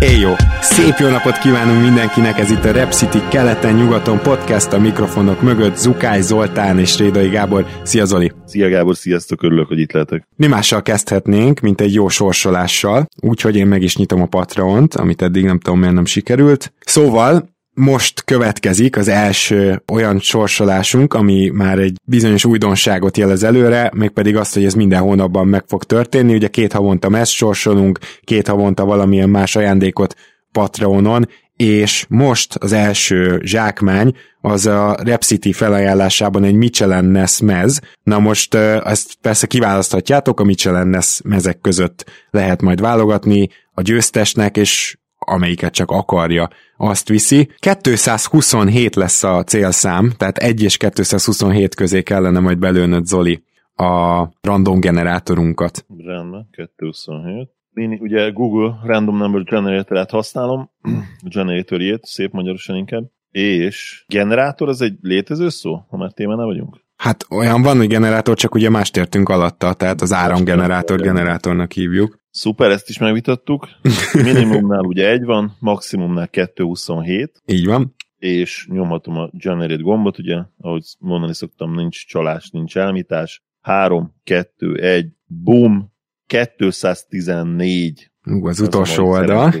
Éjjó! Szép jó napot kívánunk mindenkinek, ez itt a Rep City keleten-nyugaton podcast a mikrofonok mögött Zukály Zoltán és Rédai Gábor. Szia Zoli! Szia Gábor, sziasztok, örülök, hogy itt lehetek. Mi mással kezdhetnénk, mint egy jó sorsolással, úgyhogy én meg is nyitom a Patreont, amit eddig nem tudom miért nem sikerült. Szóval most következik az első olyan sorsolásunk, ami már egy bizonyos újdonságot jelez előre, mégpedig azt, hogy ez minden hónapban meg fog történni. Ugye két havonta ezt sorsolunk, két havonta valamilyen más ajándékot Patreonon, és most az első zsákmány az a Rep City felajánlásában egy Michelin Ness mez. Na most ezt persze kiválaszthatjátok, a Michelin Ness mezek között lehet majd válogatni a győztesnek, és amelyiket csak akarja, azt viszi. 227 lesz a célszám, tehát 1 és 227 közé kellene majd belőnöd, Zoli, a random generátorunkat. Rendben, 227. Én ugye Google Random Number Generator-et használom, generatorjét, szép magyarosan inkább, és generátor az egy létező szó, ha már témánál vagyunk? Hát olyan van, hogy generátor, csak ugye más értünk alatta, tehát az áramgenerátor generátornak hívjuk. Szuper, ezt is megvitattuk. Minimumnál ugye egy van, maximumnál 227. Így van. És nyomhatom a generate gombot, ugye, ahogy mondani szoktam, nincs csalás, nincs elmítás. 3, 2, 1, boom, 214. Ú, az, az utolsó oldal.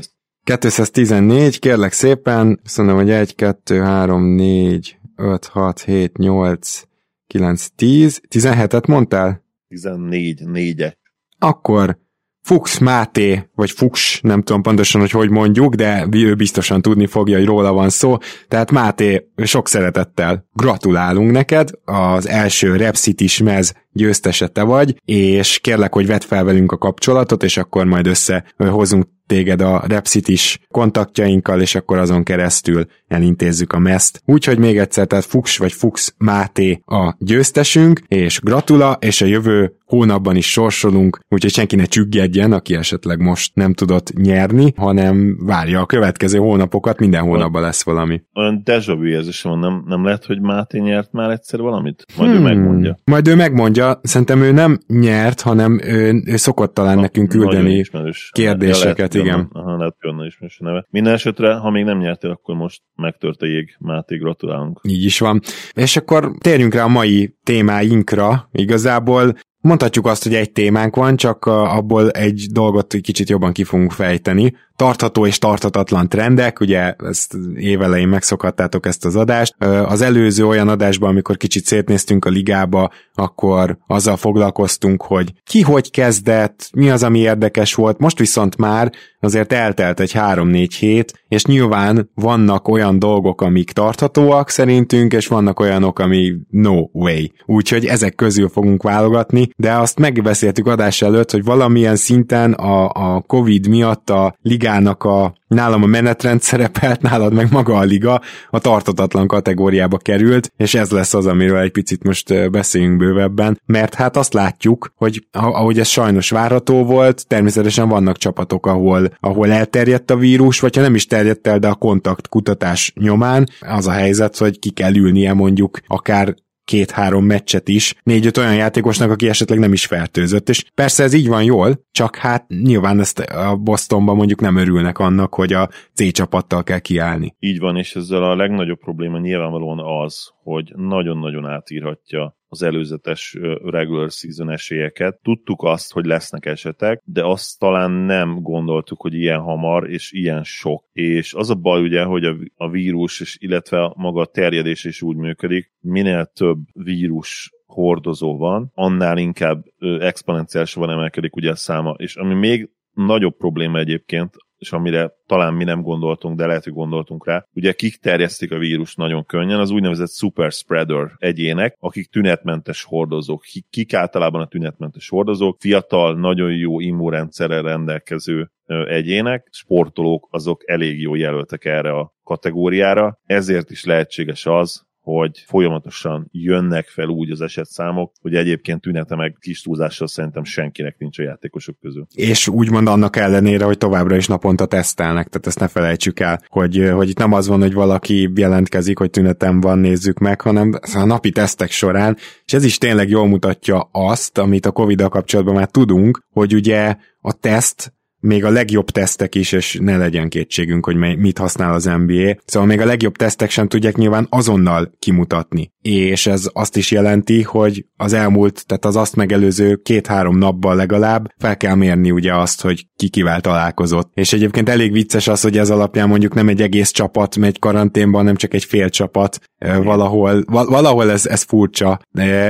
214, kérlek szépen, mondom, hogy 1, 2, 3, 4, 5, 6, 7, 8, 9, 10, 17-et mondtál? 14, 4 Akkor Fuchs Máté, vagy Fuchs, nem tudom pontosan, hogy hogy mondjuk, de ő biztosan tudni fogja, hogy róla van szó. Tehát Máté, sok szeretettel gratulálunk neked, az első Rep City mez győztese te vagy, és kérlek, hogy vedd fel velünk a kapcsolatot, és akkor majd összehozunk téged a Repsit kontaktjainkkal, és akkor azon keresztül elintézzük a meszt. Úgyhogy még egyszer, tehát Fuchs vagy Fuchs Máté a győztesünk, és gratula, és a jövő hónapban is sorsolunk, úgyhogy senki ne csüggedjen, aki esetleg most nem tudott nyerni, hanem várja a következő hónapokat, minden hónapban lesz valami. Olyan deja vu érzés van, nem, nem lehet, hogy Máté nyert már egyszer valamit? Majd hmm. ő megmondja. Majd ő megmondja, szerintem ő nem nyert, hanem ő, ő szokott talán Na, nekünk küldeni kérdéseket, ja, igen. Aha, lehet, hogy ismerős neve. Minden esetre, ha még nem nyertél, akkor most megtört a jég. Máté, gratulálunk. Így is van. És akkor térjünk rá a mai témáinkra. Igazából Mondhatjuk azt, hogy egy témánk van, csak abból egy dolgot kicsit jobban ki fogunk fejteni tartható és tartatatlan trendek, ugye ezt évelején megszokhattátok ezt az adást. Az előző olyan adásban, amikor kicsit szétnéztünk a ligába, akkor azzal foglalkoztunk, hogy ki hogy kezdett, mi az, ami érdekes volt, most viszont már azért eltelt egy 3-4 hét, és nyilván vannak olyan dolgok, amik tarthatóak szerintünk, és vannak olyanok, ami no way. Úgyhogy ezek közül fogunk válogatni, de azt megbeszéltük adás előtt, hogy valamilyen szinten a, a Covid miatt a ligá ligának a nálam a menetrend szerepelt, nálad meg maga a liga a tartatatlan kategóriába került, és ez lesz az, amiről egy picit most beszéljünk bővebben, mert hát azt látjuk, hogy ahogy ez sajnos várható volt, természetesen vannak csapatok, ahol, ahol elterjedt a vírus, vagy ha nem is terjedt el, de a kontakt kutatás nyomán az a helyzet, hogy ki kell ülnie mondjuk akár két-három meccset is négy-öt olyan játékosnak, aki esetleg nem is fertőzött. És persze ez így van jól, csak hát nyilván ezt a Bostonban mondjuk nem örülnek annak, hogy a C csapattal kell kiállni. Így van, és ezzel a legnagyobb probléma nyilvánvalóan az, hogy nagyon-nagyon átírhatja az előzetes regular season esélyeket. Tudtuk azt, hogy lesznek esetek, de azt talán nem gondoltuk, hogy ilyen hamar és ilyen sok. És az a baj ugye, hogy a, vírus, és illetve maga a terjedés is úgy működik, minél több vírus hordozó van, annál inkább exponenciálisan emelkedik ugye a száma. És ami még nagyobb probléma egyébként, és amire talán mi nem gondoltunk, de lehet, hogy gondoltunk rá. Ugye kik terjesztik a vírus nagyon könnyen, az úgynevezett super spreader egyének, akik tünetmentes hordozók. Kik általában a tünetmentes hordozók? Fiatal, nagyon jó immunrendszerrel rendelkező egyének, sportolók azok elég jó jelöltek erre a kategóriára, ezért is lehetséges az, hogy folyamatosan jönnek fel úgy az esetszámok, hogy egyébként tünete meg kis túlzással szerintem senkinek nincs a játékosok közül. És úgymond annak ellenére, hogy továbbra is naponta tesztelnek, tehát ezt ne felejtsük el, hogy, hogy itt nem az van, hogy valaki jelentkezik, hogy tünetem van, nézzük meg, hanem a napi tesztek során, és ez is tényleg jól mutatja azt, amit a Covid-dal kapcsolatban már tudunk, hogy ugye a teszt még a legjobb tesztek is, és ne legyen kétségünk, hogy mit használ az NBA. Szóval még a legjobb tesztek sem tudják nyilván azonnal kimutatni. És ez azt is jelenti, hogy az elmúlt, tehát az azt megelőző két-három napban legalább fel kell mérni ugye azt, hogy ki kivel találkozott. És egyébként elég vicces az, hogy ez alapján mondjuk nem egy egész csapat megy karanténban, nem csak egy fél csapat. Valahol, valahol ez, ez furcsa.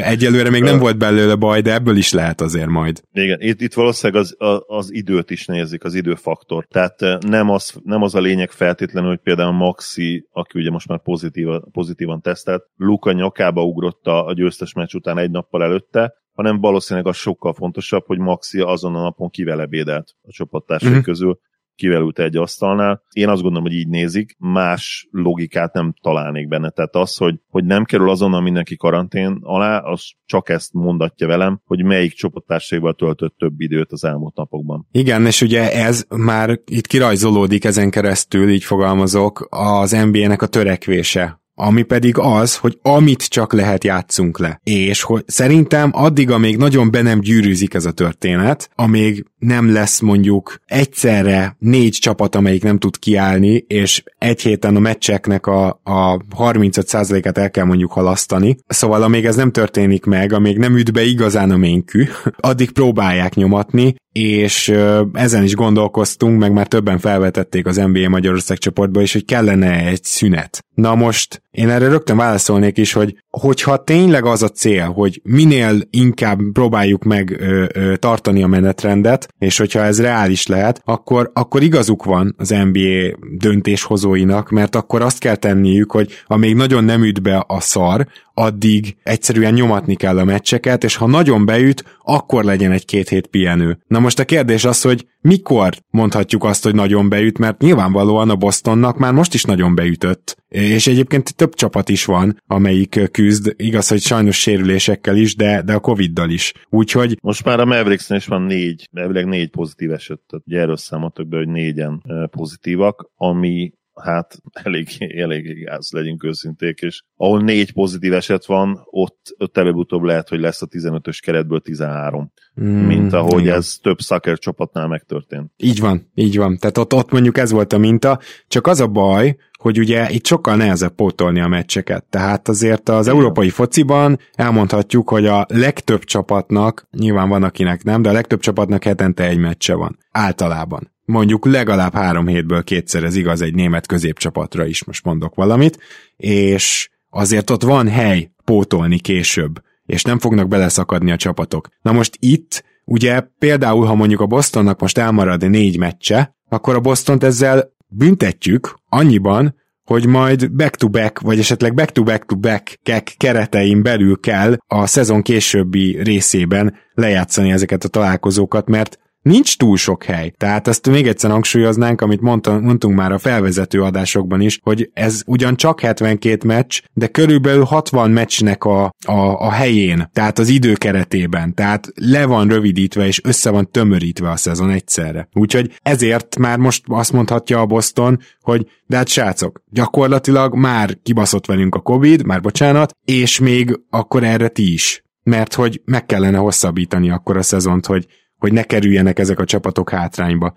Egyelőre még nem volt belőle baj, de ebből is lehet azért majd. Igen, itt, itt valószínűleg az, az időt is nézik, az időfaktor. Tehát nem az, nem az a lényeg feltétlenül, hogy például Maxi, aki ugye most már pozitív, pozitívan tesztelt, Luka nyakába ugrott a győztes meccs után egy nappal előtte, hanem valószínűleg az sokkal fontosabb, hogy Maxi azon a napon kivel ebédelt a csapattársai uh-huh. közül, kivel ült egy asztalnál. Én azt gondolom, hogy így nézik, más logikát nem találnék benne. Tehát az, hogy, hogy nem kerül azonnal mindenki karantén alá, az csak ezt mondatja velem, hogy melyik csapattársaival töltött több időt az elmúlt napokban. Igen, és ugye ez már itt kirajzolódik ezen keresztül, így fogalmazok, az NBA-nek a törekvése ami pedig az, hogy amit csak lehet játszunk le. És hogy szerintem addig, amíg nagyon be nem gyűrűzik ez a történet, amíg nem lesz mondjuk egyszerre négy csapat, amelyik nem tud kiállni, és egy héten a meccseknek a, a 35%-át el kell mondjuk halasztani. Szóval amíg ez nem történik meg, amíg nem üt be igazán a ménkű, addig próbálják nyomatni, és ezen is gondolkoztunk, meg már többen felvetették az NBA Magyarország csoportba is, hogy kellene egy szünet. Na most én erre rögtön válaszolnék is, hogy hogyha tényleg az a cél, hogy minél inkább próbáljuk meg ö, ö, tartani a menetrendet, és hogyha ez reális lehet, akkor, akkor igazuk van az NBA döntéshozóinak, mert akkor azt kell tenniük, hogy amíg nagyon nem üt be a szar, addig egyszerűen nyomatni kell a meccseket, és ha nagyon beüt, akkor legyen egy-két hét pihenő. Na most a kérdés az, hogy mikor mondhatjuk azt, hogy nagyon beüt, mert nyilvánvalóan a Bostonnak már most is nagyon beütött. És egyébként több csapat is van, amelyik küzd, igaz, hogy sajnos sérülésekkel is, de, de a Covid-dal is. Úgyhogy... Most már a Mavericksnél is van négy, elvileg négy pozitív eset, tehát ugye erről számoltak be, hogy négyen pozitívak, ami hát elég, elég gáz, legyünk őszinték, és ahol négy pozitív eset van, ott, ott előbb-utóbb lehet, hogy lesz a 15-ös keretből 13. Mm, mint ahogy igen. ez több szaker csapatnál megtörtént. Így van, így van. Tehát ott, ott mondjuk ez volt a minta, csak az a baj, hogy ugye itt sokkal nehezebb pótolni a meccseket. Tehát azért az Igen. európai fociban elmondhatjuk, hogy a legtöbb csapatnak, nyilván van akinek nem, de a legtöbb csapatnak hetente egy meccse van. Általában mondjuk legalább három hétből kétszer, ez igaz egy német középcsapatra is, most mondok valamit, és azért ott van hely pótolni később, és nem fognak beleszakadni a csapatok. Na most itt, ugye például, ha mondjuk a Bostonnak most elmarad négy meccse, akkor a Bostont ezzel büntetjük annyiban, hogy majd back-to-back, vagy esetleg back-to-back-to-back keretein belül kell a szezon későbbi részében lejátszani ezeket a találkozókat, mert nincs túl sok hely. Tehát ezt még egyszer hangsúlyoznánk, amit mondtam, mondtunk már a felvezető adásokban is, hogy ez ugyan csak 72 meccs, de körülbelül 60 meccsnek a, a, a helyén, tehát az időkeretében. Tehát le van rövidítve és össze van tömörítve a szezon egyszerre. Úgyhogy ezért már most azt mondhatja a Boston, hogy de hát srácok, gyakorlatilag már kibaszott velünk a Covid, már bocsánat, és még akkor erre ti is mert hogy meg kellene hosszabbítani akkor a szezont, hogy hogy ne kerüljenek ezek a csapatok hátrányba.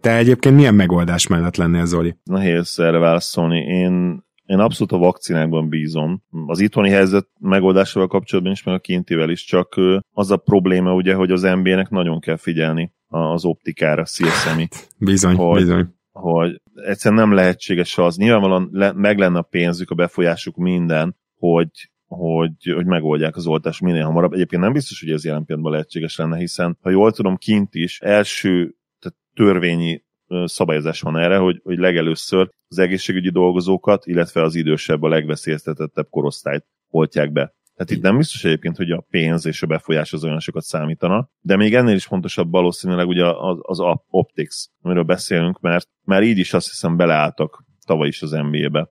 Te egyébként milyen megoldás mellett lennél, Zoli? Nehéz erre válaszolni. Én, én abszolút a vakcinákban bízom. Az itthoni helyzet megoldásával kapcsolatban is, meg a kintivel is, csak az a probléma ugye, hogy az NBA-nek nagyon kell figyelni az optikára, szélszemi. bizony, hogy, bizony. Hogy egyszerűen nem lehetséges az. Nyilvánvalóan le, meg lenne a pénzük, a befolyásuk minden, hogy hogy, hogy megoldják az oltást minél hamarabb. Egyébként nem biztos, hogy ez jelen pillanatban lehetséges lenne, hiszen ha jól tudom, kint is első tehát törvényi szabályozás van erre, hogy, hogy legelőször az egészségügyi dolgozókat, illetve az idősebb, a legveszélyeztetettebb korosztályt oltják be. Tehát itt nem biztos egyébként, hogy a pénz és a befolyás az olyan sokat számítana, de még ennél is fontosabb valószínűleg ugye az, az optics, amiről beszélünk, mert már így is azt hiszem beleálltak tavaly is az NBA-be.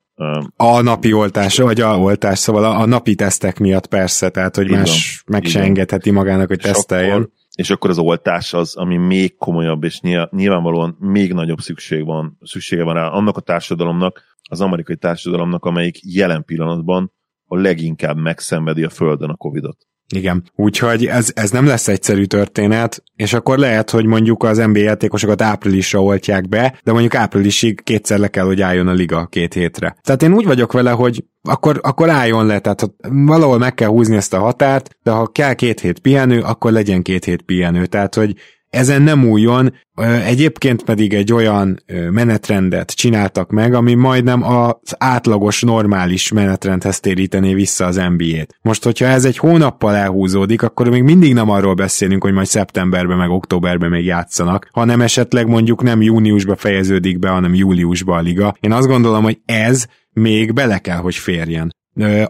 A napi oltás, vagy a oltás, szóval a, a napi tesztek miatt persze, tehát hogy más van, meg se engedheti magának, hogy és teszteljen. Akkor, és akkor az oltás az, ami még komolyabb, és nyilvánvalóan még nagyobb szükség van, szüksége van rá annak a társadalomnak, az amerikai társadalomnak, amelyik jelen pillanatban a leginkább megszenvedi a Földön a Covid-ot. Igen, úgyhogy ez, ez nem lesz egyszerű történet, és akkor lehet, hogy mondjuk az NBA játékosokat áprilisra oltják be, de mondjuk áprilisig kétszer le kell, hogy álljon a liga két hétre. Tehát én úgy vagyok vele, hogy akkor, akkor álljon le, tehát valahol meg kell húzni ezt a határt, de ha kell két hét pihenő, akkor legyen két hét pihenő. Tehát, hogy ezen nem újon, egyébként pedig egy olyan menetrendet csináltak meg, ami majdnem az átlagos, normális menetrendhez térítené vissza az NBA-t. Most, hogyha ez egy hónappal elhúzódik, akkor még mindig nem arról beszélünk, hogy majd szeptemberben meg októberben még játszanak, hanem esetleg mondjuk nem júniusba fejeződik be, hanem júliusba a liga. Én azt gondolom, hogy ez még bele kell, hogy férjen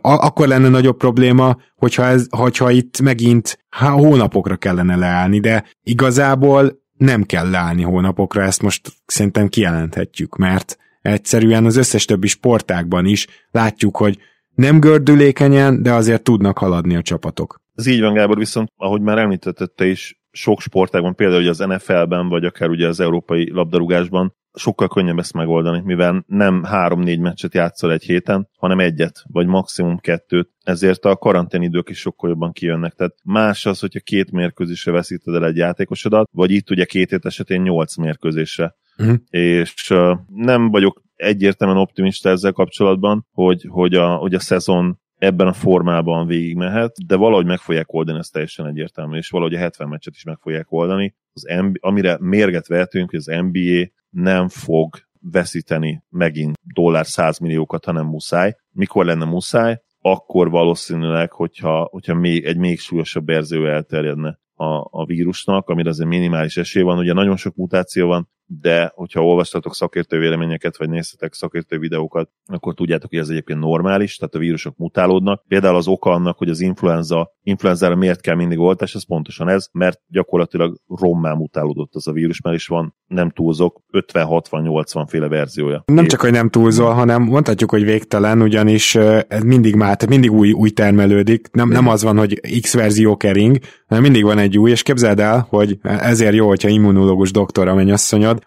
akkor lenne nagyobb probléma, hogyha, ez, hogyha itt megint há, hónapokra kellene leállni, de igazából nem kell leállni hónapokra, ezt most szerintem kijelenthetjük, mert egyszerűen az összes többi sportákban is látjuk, hogy nem gördülékenyen, de azért tudnak haladni a csapatok. Ez így van, Gábor, viszont ahogy már említette is, sok sportágban, például az NFL-ben, vagy akár ugye az európai labdarúgásban sokkal könnyebb ezt megoldani, mivel nem három-négy meccset játszol egy héten, hanem egyet, vagy maximum kettőt, ezért a karanténidők is sokkal jobban kijönnek. Tehát más az, hogyha két mérkőzésre veszíted el egy játékosodat, vagy itt ugye két hét esetén nyolc mérkőzésre. Uh-huh. És uh, nem vagyok egyértelműen optimista ezzel kapcsolatban, hogy, hogy, a, hogy a szezon ebben a formában végigmehet, de valahogy meg fogják oldani, ez teljesen egyértelmű, és valahogy a 70 meccset is meg fogják oldani. Az NBA, amire mérget vehetünk, hogy az NBA nem fog veszíteni megint dollár 100 milliókat, hanem muszáj. Mikor lenne muszáj? Akkor valószínűleg, hogyha, hogyha még, egy még súlyosabb verzió elterjedne a, a vírusnak, amire azért minimális esély van. Ugye nagyon sok mutáció van, de hogyha olvastatok szakértő véleményeket, vagy néztetek szakértő videókat, akkor tudjátok, hogy ez egyébként normális, tehát a vírusok mutálódnak. Például az oka annak, hogy az influenza, influenzára miért kell mindig oltás, ez pontosan ez, mert gyakorlatilag rommá mutálódott az a vírus, mert is van, nem túlzok, 50-60-80 féle verziója. Nem csak, hogy nem túlzol, hanem mondhatjuk, hogy végtelen, ugyanis mindig már, tehát mindig új, új termelődik. Nem, nem az van, hogy X verzió kering, hanem mindig van egy új, és képzeld el, hogy ezért jó, hogyha immunológus doktor, amennyi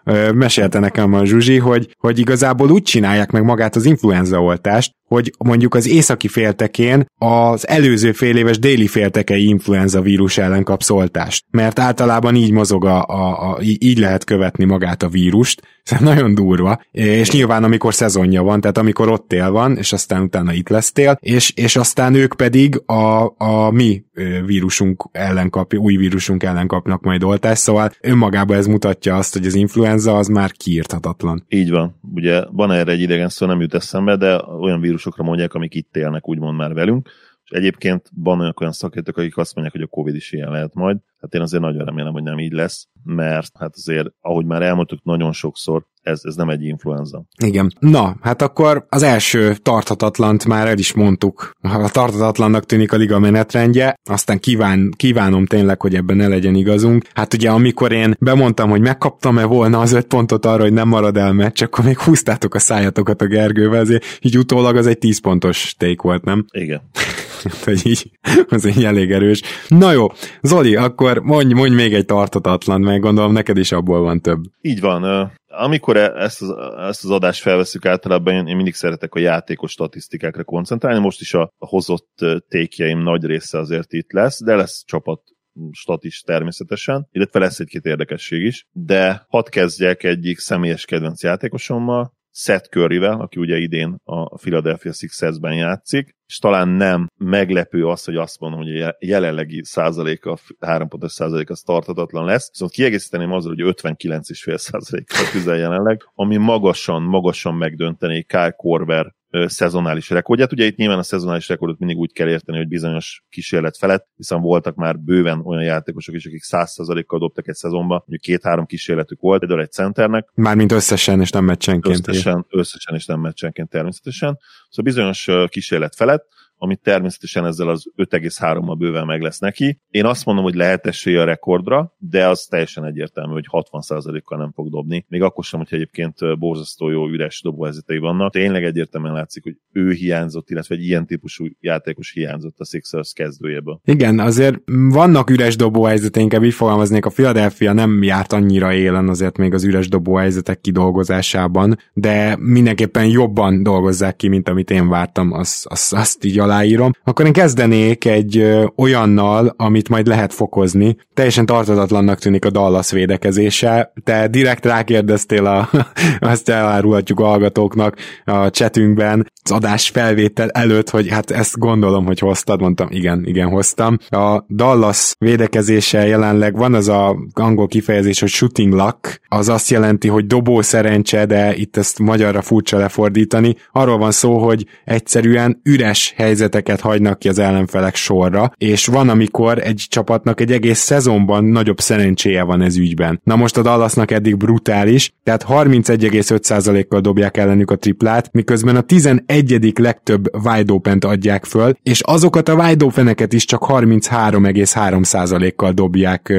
tudod, mesélte nekem a Zsuzsi, hogy, hogy igazából úgy csinálják meg magát az influenzaoltást, hogy mondjuk az északi féltekén az előző fél éves déli féltekei influenza vírus ellen kap szoltást. Mert általában így mozog, a, a, a, így lehet követni magát a vírust. Ez nagyon durva. És nyilván amikor szezonja van, tehát amikor ott él van, és aztán utána itt lesztél, és, és aztán ők pedig a, a mi vírusunk ellen kap, új vírusunk ellen kapnak majd oltást, szóval önmagában ez mutatja azt, hogy az influenza az már kiírthatatlan. Így van. Ugye van erre egy idegen szó, nem jut eszembe, de olyan vírus vírusokra mondják, amik itt élnek úgymond már velünk, és egyébként van olyan szakértők, akik azt mondják, hogy a Covid is ilyen lehet majd. Hát én azért nagyon remélem, hogy nem így lesz, mert hát azért, ahogy már elmondtuk nagyon sokszor, ez, ez nem egy influenza. Igen. Na, hát akkor az első tarthatatlant már el is mondtuk. A tarthatatlannak tűnik a liga menetrendje, aztán kíván, kívánom tényleg, hogy ebben ne legyen igazunk. Hát ugye amikor én bemondtam, hogy megkaptam-e volna az öt pontot arra, hogy nem marad el meccs, akkor még húztátok a szájatokat a Gergővel, azért így utólag az egy 10 pontos take volt, nem? Igen. hogy így, az így elég erős. Na jó, Zoli, akkor mondj, mondj még egy tartatatlan, meg gondolom neked is abból van több. Így van. Amikor e- ezt az, ezt az adást felveszük általában, én, mindig szeretek a játékos statisztikákra koncentrálni, most is a, a hozott tékjeim nagy része azért itt lesz, de lesz csapat stat természetesen, illetve lesz egy-két érdekesség is, de hadd kezdjek egyik személyes kedvenc játékosommal, Seth Curryvel, aki ugye idén a Philadelphia Sixers-ben játszik, és talán nem meglepő az, hogy azt mondom, hogy a jelenlegi százaléka, három pontos százalék az tartatatlan lesz, viszont kiegészíteném azzal, hogy 59,5 százalékkal küzd jelenleg, ami magasan, magasan megdöntené Kyle Korver szezonális rekordját. Ugye itt nyilván a szezonális rekordot mindig úgy kell érteni, hogy bizonyos kísérlet felett, hiszen voltak már bőven olyan játékosok is, akik 100%-kal dobtak egy szezonba, mondjuk két-három kísérletük volt, például egy centernek. Mármint összesen, és nem meccsenként. Összesen, összesen és nem meccsenként természetesen. Szóval bizonyos kísérlet felett, ami természetesen ezzel az 5,3-mal bőven meg lesz neki. Én azt mondom, hogy lehet esélye a rekordra, de az teljesen egyértelmű, hogy 60%-kal nem fog dobni. Még akkor sem, hogy egyébként borzasztó jó üres dobóhelyzetei vannak. Tényleg egyértelműen látszik, hogy ő hiányzott, illetve egy ilyen típusú játékos hiányzott a Sixers kezdőjéből. Igen, azért vannak üres dobóhelyzetek, inkább így fogalmaznék, a Philadelphia nem járt annyira élen azért még az üres dobóhelyzetek kidolgozásában, de mindenképpen jobban dolgozzák ki, mint amit én vártam, azt, azt, azt így aláírom, akkor én kezdenék egy olyannal, amit majd lehet fokozni. Teljesen tartatatlannak tűnik a Dallas védekezése. Te direkt rákérdeztél, a, azt elárulhatjuk a hallgatóknak a chatünkben, az adás felvétel előtt, hogy hát ezt gondolom, hogy hoztad, mondtam, igen, igen, hoztam. A Dallas védekezése jelenleg van az a angol kifejezés, hogy shooting luck, az azt jelenti, hogy dobó szerencse, de itt ezt magyarra furcsa lefordítani. Arról van szó, hogy egyszerűen üres helyzet helyzeteket hagynak ki az ellenfelek sorra, és van, amikor egy csapatnak egy egész szezonban nagyobb szerencséje van ez ügyben. Na most a Dallasnak eddig brutális, tehát 31,5%-kal dobják ellenük a triplát, miközben a 11. legtöbb wide open adják föl, és azokat a wide open is csak 33,3%-kal dobják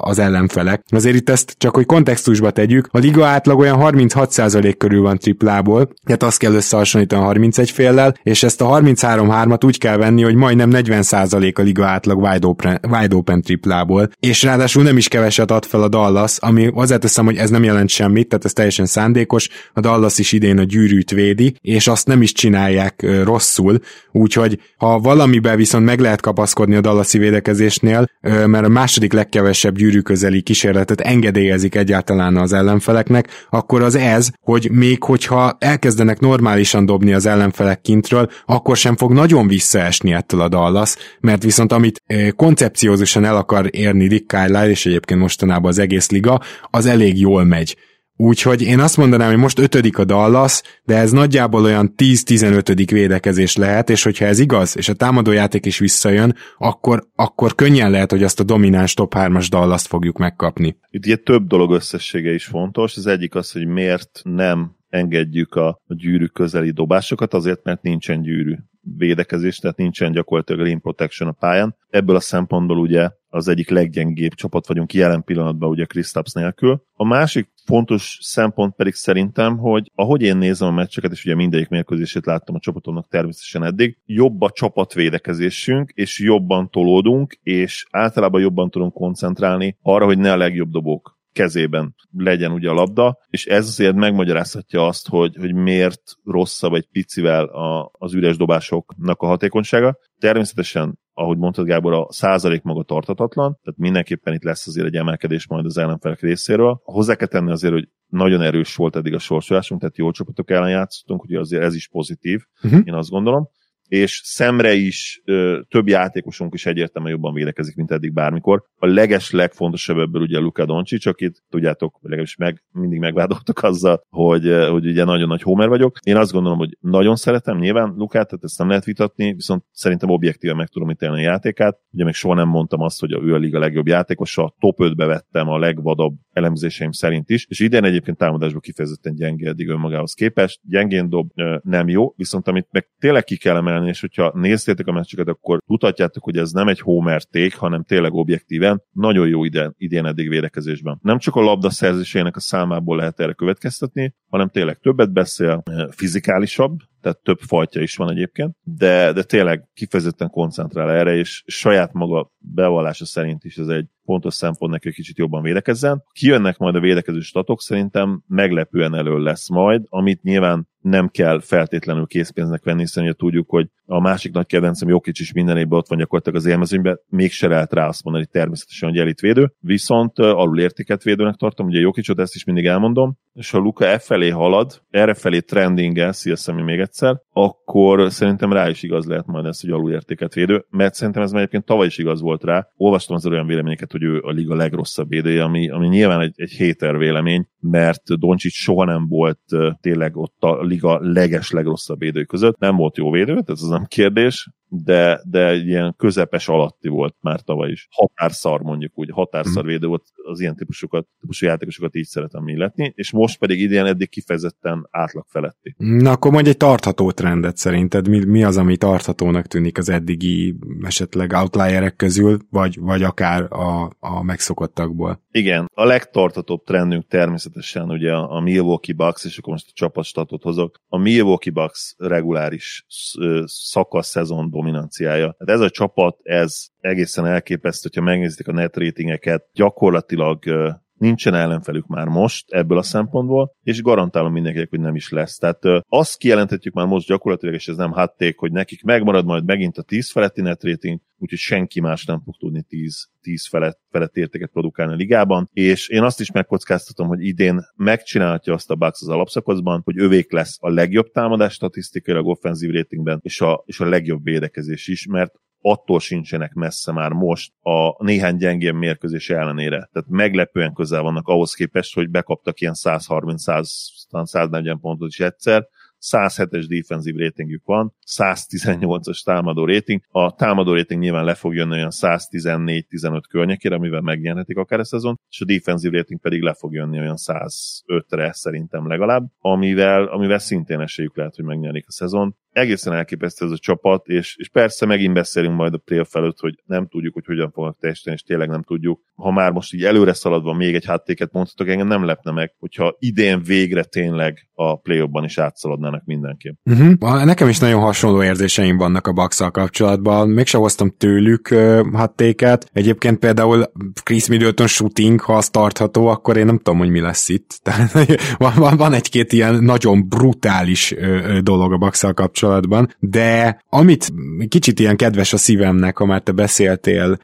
az ellenfelek. Azért itt ezt csak, hogy kontextusba tegyük, a liga átlag olyan 36% körül van triplából, tehát azt kell összehasonlítani a 31 féllel, és ezt a 33 3-at úgy kell venni, hogy majdnem 40% a liga átlag wide open, wide open triplából, és ráadásul nem is keveset ad fel a Dallas, ami hozzáteszem, hogy ez nem jelent semmit, tehát ez teljesen szándékos, a Dallas is idén a gyűrűt védi, és azt nem is csinálják rosszul, úgyhogy ha valamiben viszont meg lehet kapaszkodni a Dallasi védekezésnél, mert a második legkevesebb gyűrű közeli kísérletet engedélyezik egyáltalán az ellenfeleknek, akkor az ez, hogy még hogyha elkezdenek normálisan dobni az ellenfelek kintről, akkor sem fog nagyon visszaesni ettől a Dallas, mert viszont amit koncepciózusan el akar érni Rick Carlisle, és egyébként mostanában az egész liga, az elég jól megy. Úgyhogy én azt mondanám, hogy most ötödik a Dallas, de ez nagyjából olyan 10-15. védekezés lehet, és hogyha ez igaz, és a támadójáték is visszajön, akkor, akkor könnyen lehet, hogy azt a domináns top 3-as dallas fogjuk megkapni. Itt ugye több dolog összessége is fontos. Az egyik az, hogy miért nem engedjük a, a gyűrű közeli dobásokat, azért, mert nincsen gyűrű védekezés, tehát nincsen gyakorlatilag rim protection a pályán. Ebből a szempontból ugye az egyik leggyengébb csapat vagyunk jelen pillanatban ugye Kristaps nélkül. A másik fontos szempont pedig szerintem, hogy ahogy én nézem a meccseket, és ugye mindegyik mérkőzését láttam a csapatomnak természetesen eddig, jobb a csapatvédekezésünk, és jobban tolódunk, és általában jobban tudunk koncentrálni arra, hogy ne a legjobb dobók kezében legyen ugye a labda, és ez azért megmagyarázhatja azt, hogy, hogy miért rosszabb egy picivel a, az üres dobásoknak a hatékonysága. Természetesen ahogy mondtad Gábor, a százalék maga tartatatlan, tehát mindenképpen itt lesz azért egy emelkedés majd az ellenfelek részéről. Hozzá kell tenni azért, hogy nagyon erős volt eddig a sorsolásunk, tehát jó csapatok ellen játszottunk, hogy azért ez is pozitív, uh-huh. én azt gondolom és szemre is ö, több játékosunk is egyértelműen jobban védekezik, mint eddig bármikor. A leges legfontosabb ebből ugye Luka Doncic, akit tudjátok, legalábbis meg, mindig megvádoltak azzal, hogy, hogy ugye nagyon nagy homer vagyok. Én azt gondolom, hogy nagyon szeretem nyilván Lukát, tehát ezt nem lehet vitatni, viszont szerintem objektíven meg tudom ítélni a játékát. Ugye még soha nem mondtam azt, hogy ő a liga legjobb játékosa, top 5-be vettem a legvadabb elemzéseim szerint is, és idén egyébként támadásban kifejezetten gyenge eddig önmagához képest. Gyengén dob nem jó, viszont amit meg tényleg ki kell emelni, és hogyha néztétek a meccseket, akkor tudhatjátok, hogy ez nem egy homer ték, hanem tényleg objektíven nagyon jó idén, idén eddig védekezésben. Nem csak a labda szerzésének a számából lehet erre következtetni, hanem tényleg többet beszél, fizikálisabb, tehát több fajta is van egyébként, de, de tényleg kifejezetten koncentrál erre, és saját maga bevallása szerint is ez egy fontos szempont neki, hogy kicsit jobban védekezzen. Kijönnek majd a védekező statok, szerintem meglepően elő lesz majd, amit nyilván nem kell feltétlenül készpénznek venni, hiszen ugye tudjuk, hogy a másik nagy kedvencem Jokic is minden évben ott van gyakorlatilag az élmezőnyben, mégse lehet rá azt mondani természetesen, hogy elitvédő, viszont alul értéket védőnek tartom, ugye Jokicot ezt is mindig elmondom, és ha Luka e felé halad, erre felé trendingel, szia még egyszer, akkor szerintem rá is igaz lehet majd ez, hogy alulértéket védő, mert szerintem ez már egyébként tavaly is igaz volt rá. Olvastam az olyan véleményeket, hogy ő a liga legrosszabb védője, ami, ami nyilván egy, egy héter vélemény, mert Doncsics soha nem volt tényleg ott a liga leges legrosszabb védői között. Nem volt jó védő, ez az nem kérdés, de, de ilyen közepes alatti volt már tavaly is. Határszar mondjuk úgy, határszar mhm. volt, az ilyen típusokat, típusú játékosokat így szeretem illetni, és most pedig idén eddig kifejezetten átlag feletti. Na akkor mondj egy tartható trendet szerinted, mi, mi az, ami tarthatónak tűnik az eddigi esetleg outlierek közül, vagy, vagy akár a, a megszokottakból? Igen, a legtartatóbb trendünk természetesen ugye a Milwaukee Bucks, és akkor most a csapatstatot hozok. A Milwaukee Bucks reguláris szakasz szezon dominanciája. Hát ez a csapat, ez egészen elképesztő, hogyha megnézitek a net ratingeket, gyakorlatilag nincsen ellenfelük már most ebből a szempontból, és garantálom mindenkinek, hogy nem is lesz. Tehát azt kijelenthetjük már most gyakorlatilag, és ez nem hatték, hogy nekik megmarad majd megint a 10 feletti net rating, úgyhogy senki más nem fog tudni 10, 10 felett, felett értéket produkálni a ligában, és én azt is megkockáztatom, hogy idén megcsinálhatja azt a Bucks az alapszakaszban, hogy övék lesz a legjobb támadás statisztikailag offenzív ratingben, és a, és a legjobb védekezés is, mert attól sincsenek messze már most a néhány gyengén mérkőzés ellenére. Tehát meglepően közel vannak ahhoz képest, hogy bekaptak ilyen 130-140 pontot is egyszer, 107-es defensív ratingjük van, 118-as támadó rating. A támadó rating nyilván le fog jönni olyan 114-15 környékére, amivel megnyerhetik akár a szezon, és a defensív rating pedig le fog jönni olyan 105-re szerintem legalább, amivel, amivel szintén esélyük lehet, hogy megnyerik a szezon egészen elképesztő ez a csapat, és, és persze megint beszélünk majd a playoff előtt, hogy nem tudjuk, hogy hogyan fognak teljesíteni, és tényleg nem tudjuk. Ha már most így előre szaladva még egy háttéket mondhatok, engem nem lepne meg, hogyha idén végre tényleg a playoffban is átszaladnának mindenki. Uh-huh. Nekem is nagyon hasonló érzéseim vannak a bucks kapcsolatban. Mégsem hoztam tőlük uh, háttéket. Egyébként például Chris Middleton shooting, ha az tartható, akkor én nem tudom, hogy mi lesz itt. Van, van, van egy-két ilyen nagyon brutális uh, dolog a bucks kapcsolatban, kapcsolatban, de amit kicsit ilyen kedves a szívemnek, ha már te beszéltél,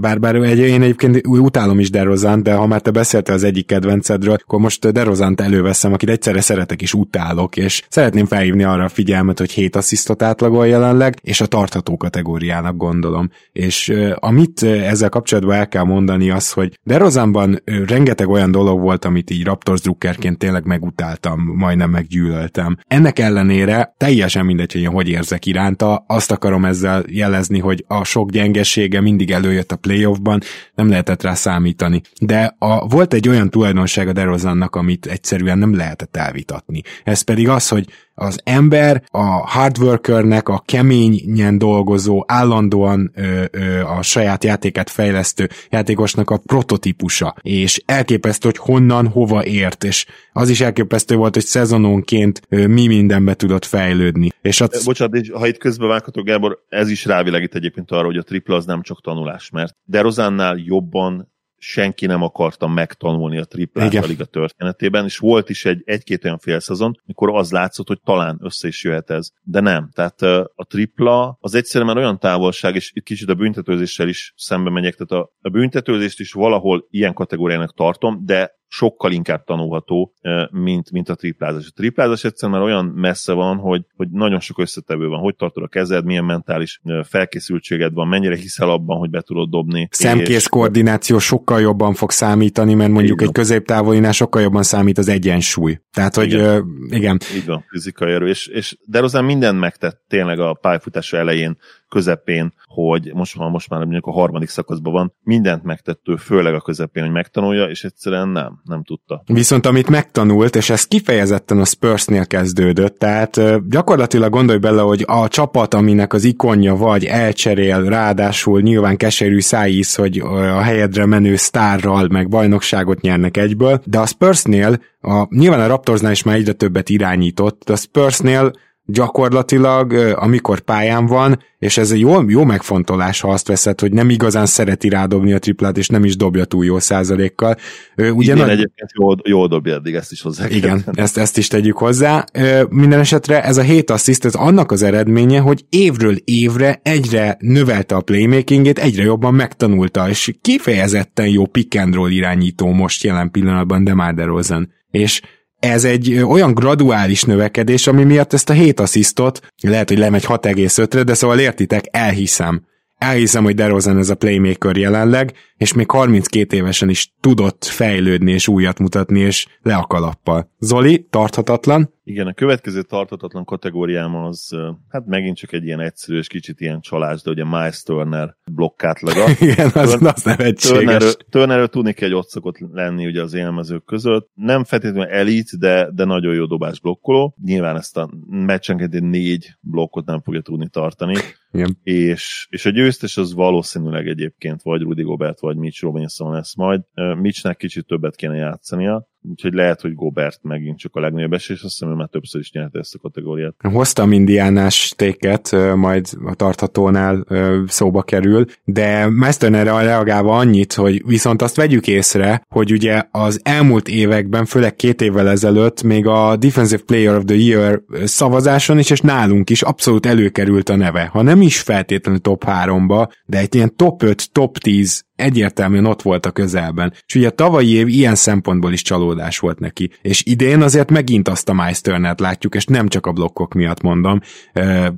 bár, bár egy, én egyébként utálom is Derozant, de ha már te beszéltél az egyik kedvencedről, akkor most Derozant előveszem, akit egyszerre szeretek és utálok, és szeretném felhívni arra a figyelmet, hogy 7 asszisztot átlagol jelenleg, és a tartható kategóriának gondolom. És amit ezzel kapcsolatban el kell mondani az, hogy Derozanban rengeteg olyan dolog volt, amit így Raptors drukkerként tényleg megutáltam, majdnem meggyűlöltem. Ennek ellenére teljesen mindegy, hogy én hogy érzek iránta. Azt akarom ezzel jelezni, hogy a sok gyengesége mindig előjött a playoffban, nem lehetett rá számítani. De a, volt egy olyan tulajdonság a DeRozannak, amit egyszerűen nem lehetett elvitatni. Ez pedig az, hogy az ember a hardworkernek, a keményen dolgozó, állandóan ö, ö, a saját játékát fejlesztő játékosnak a prototípusa, és elképesztő, hogy honnan, hova ért, és az is elképesztő volt, hogy szezononként ö, mi mindenbe tudott fejlődni. És az... Bocsánat, és ha itt közben vághatok, Gábor, ez is rávilágít egyébként arra, hogy a tripla az nem csak tanulás, mert Derozánnál jobban senki nem akarta megtanulni a triplát a liga történetében, és volt is egy, egy-két olyan félszezon, mikor az látszott, hogy talán össze is jöhet ez. De nem. Tehát a tripla az egyszerűen már olyan távolság, és itt kicsit a büntetőzéssel is szembe megyek, tehát a, a büntetőzést is valahol ilyen kategóriának tartom, de sokkal inkább tanulható, mint, mint a triplázás. A triplázás egyszerűen már olyan messze van, hogy, hogy nagyon sok összetevő van. Hogy tartod a kezed, milyen mentális felkészültséged van, mennyire hiszel abban, hogy be tudod dobni. Szemkész és... koordináció sokkal jobban fog számítani, mert mondjuk igen. egy középtávolinál sokkal jobban számít az egyensúly. Tehát, hogy igen. Uh, igen. Így van, fizikai erő. És, és Derozán mindent megtett tényleg a pályafutása elején közepén, hogy most, ha most már mondjuk a harmadik szakaszban van, mindent megtettő, főleg a közepén, hogy megtanulja, és egyszerűen nem, nem tudta. Viszont amit megtanult, és ez kifejezetten a Spursnél kezdődött, tehát gyakorlatilag gondolj bele, hogy a csapat, aminek az ikonja vagy elcserél, ráadásul nyilván keserű szájíz, hogy a helyedre menő sztárral meg bajnokságot nyernek egyből, de a Spursnél, a, nyilván a Raptorsnál is már egyre többet irányított, de a Spursnél gyakorlatilag, amikor pályán van, és ez egy jó, jó megfontolás, ha azt veszed, hogy nem igazán szereti rádobni a triplát, és nem is dobja túl jó százalékkal. Ugyan Igen, egyébként jól, jól dobja eddig, ezt is hozzá Igen, ezt, ezt is tegyük hozzá. Minden esetre ez a hét assziszt, ez annak az eredménye, hogy évről évre egyre növelte a playmakingét, egyre jobban megtanulta, és kifejezetten jó pick and roll irányító most jelen pillanatban DeMar DeRozan. És ez egy olyan graduális növekedés, ami miatt ezt a 7 asszisztot, lehet, hogy lemegy 6,5-re, de szóval értitek, elhiszem. elhiszem, hogy DeRozan ez a playmaker jelenleg, és még 32 évesen is tudott fejlődni és újat mutatni, és le a kalappal. Zoli, tarthatatlan? Igen, a következő tartatatlan kategóriám az, hát megint csak egy ilyen egyszerű és kicsit ilyen csalás, de ugye Miles Turner blokkátlaga. Igen, az, Turn, az nevetséges. Turnerről, Turnerről tudni kell, hogy ott szokott lenni ugye az élmezők között. Nem feltétlenül elit, de, de nagyon jó dobás blokkoló. Nyilván ezt a meccsenként négy blokkot nem fogja tudni tartani. Igen. És, és a győztes az valószínűleg egyébként vagy Rudy Gobert, vagy Mitch Robinson lesz majd. Mitchnek kicsit többet kéne játszania, úgyhogy lehet, hogy Gobert megint csak a legnagyobb esély, és azt hiszem, hogy már többször is nyerte ezt a kategóriát. Hoztam indiánás téket, majd a tarthatónál szóba kerül, de Mestern erre reagálva annyit, hogy viszont azt vegyük észre, hogy ugye az elmúlt években, főleg két évvel ezelőtt még a Defensive Player of the Year szavazáson is, és nálunk is abszolút előkerült a neve. Ha nem is feltétlenül top 3-ba, de egy ilyen top 5, top 10 egyértelműen ott volt a közelben. És ugye a tavalyi év ilyen szempontból is csalódás volt neki. És idén azért megint azt a Miles látjuk, és nem csak a blokkok miatt mondom,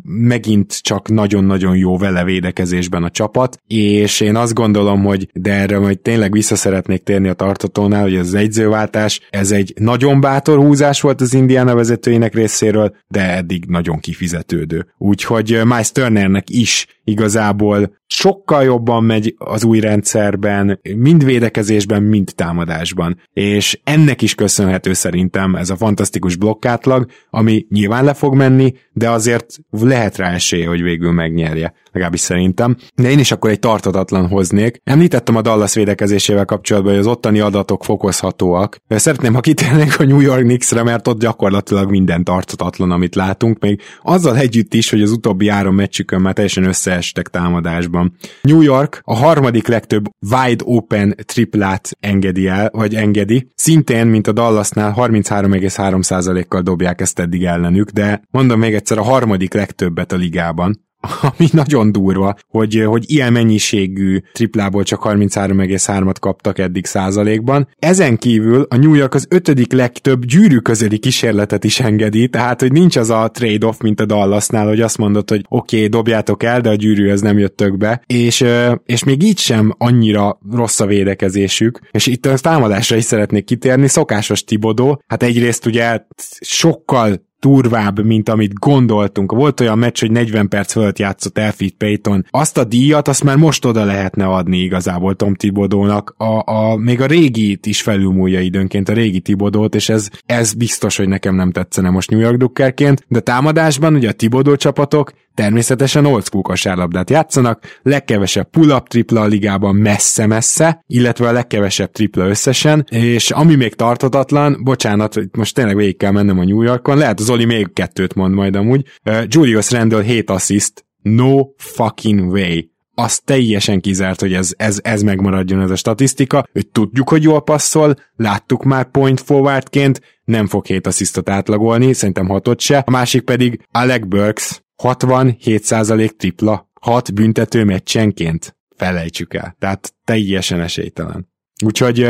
megint csak nagyon-nagyon jó vele védekezésben a csapat, és én azt gondolom, hogy de erre majd tényleg vissza szeretnék térni a tartatónál, hogy az egyzőváltás, ez egy nagyon bátor húzás volt az Indiana vezetőinek részéről, de eddig nagyon kifizetődő. Úgyhogy Miles Turnernek is igazából sokkal jobban megy az új rendszerben, mind védekezésben, mind támadásban. És ennek is köszönhető szerintem ez a fantasztikus blokkátlag, ami nyilván le fog menni, de azért lehet rá esély, hogy végül megnyerje, legalábbis szerintem. De én is akkor egy tartatatlan hoznék. Említettem a Dallas védekezésével kapcsolatban, hogy az ottani adatok fokozhatóak. Szeretném, ha kitérnénk a New York Knicksre, mert ott gyakorlatilag minden tartatatlan, amit látunk, még azzal együtt is, hogy az utóbbi három meccsükön már teljesen összeestek támadásban. New York a harmadik legtöbb wide open triplát engedi el, vagy engedi. Szintén, mint a Dallasnál 33,3%-kal dobják ezt eddig ellenük, de mondom még egyszer a harmadik legtöbbet a ligában ami nagyon durva, hogy, hogy ilyen mennyiségű triplából csak 33,3-at kaptak eddig százalékban. Ezen kívül a New York az ötödik legtöbb gyűrű közeli kísérletet is engedi, tehát hogy nincs az a trade-off, mint a Dallasnál, hogy azt mondod, hogy oké, okay, dobjátok el, de a gyűrűhöz nem jöttök be, és, és még így sem annyira rossz a védekezésük, és itt a támadásra is szeretnék kitérni, szokásos Tibodó, hát egyrészt ugye sokkal durvább, mint amit gondoltunk. Volt olyan meccs, hogy 40 perc fölött játszott Elfit Payton. Azt a díjat, azt már most oda lehetne adni igazából Tom Tibodónak. A, a, még a régit is felülmúlja időnként, a régi Tibodót, és ez, ez biztos, hogy nekem nem tetszene most New York Duckerként. De támadásban ugye a Tibodó csapatok Természetesen old school kosárlabdát játszanak, legkevesebb pull-up tripla a ligában messze-messze, illetve a legkevesebb tripla összesen, és ami még tartatatlan, bocsánat, most tényleg végig kell mennem a New Yorkon, lehet az Oli még kettőt mond majd amúgy, uh, Julius Randle 7 assist, no fucking way az teljesen kizárt, hogy ez, ez, ez megmaradjon ez a statisztika. Őt tudjuk, hogy jól passzol, láttuk már point forwardként, nem fog 7 asszisztot átlagolni, szerintem hatot se. A másik pedig Alec Burks, 67% tripla, 6 büntető meccsenként. Felejtsük el. Tehát teljesen esélytelen. Úgyhogy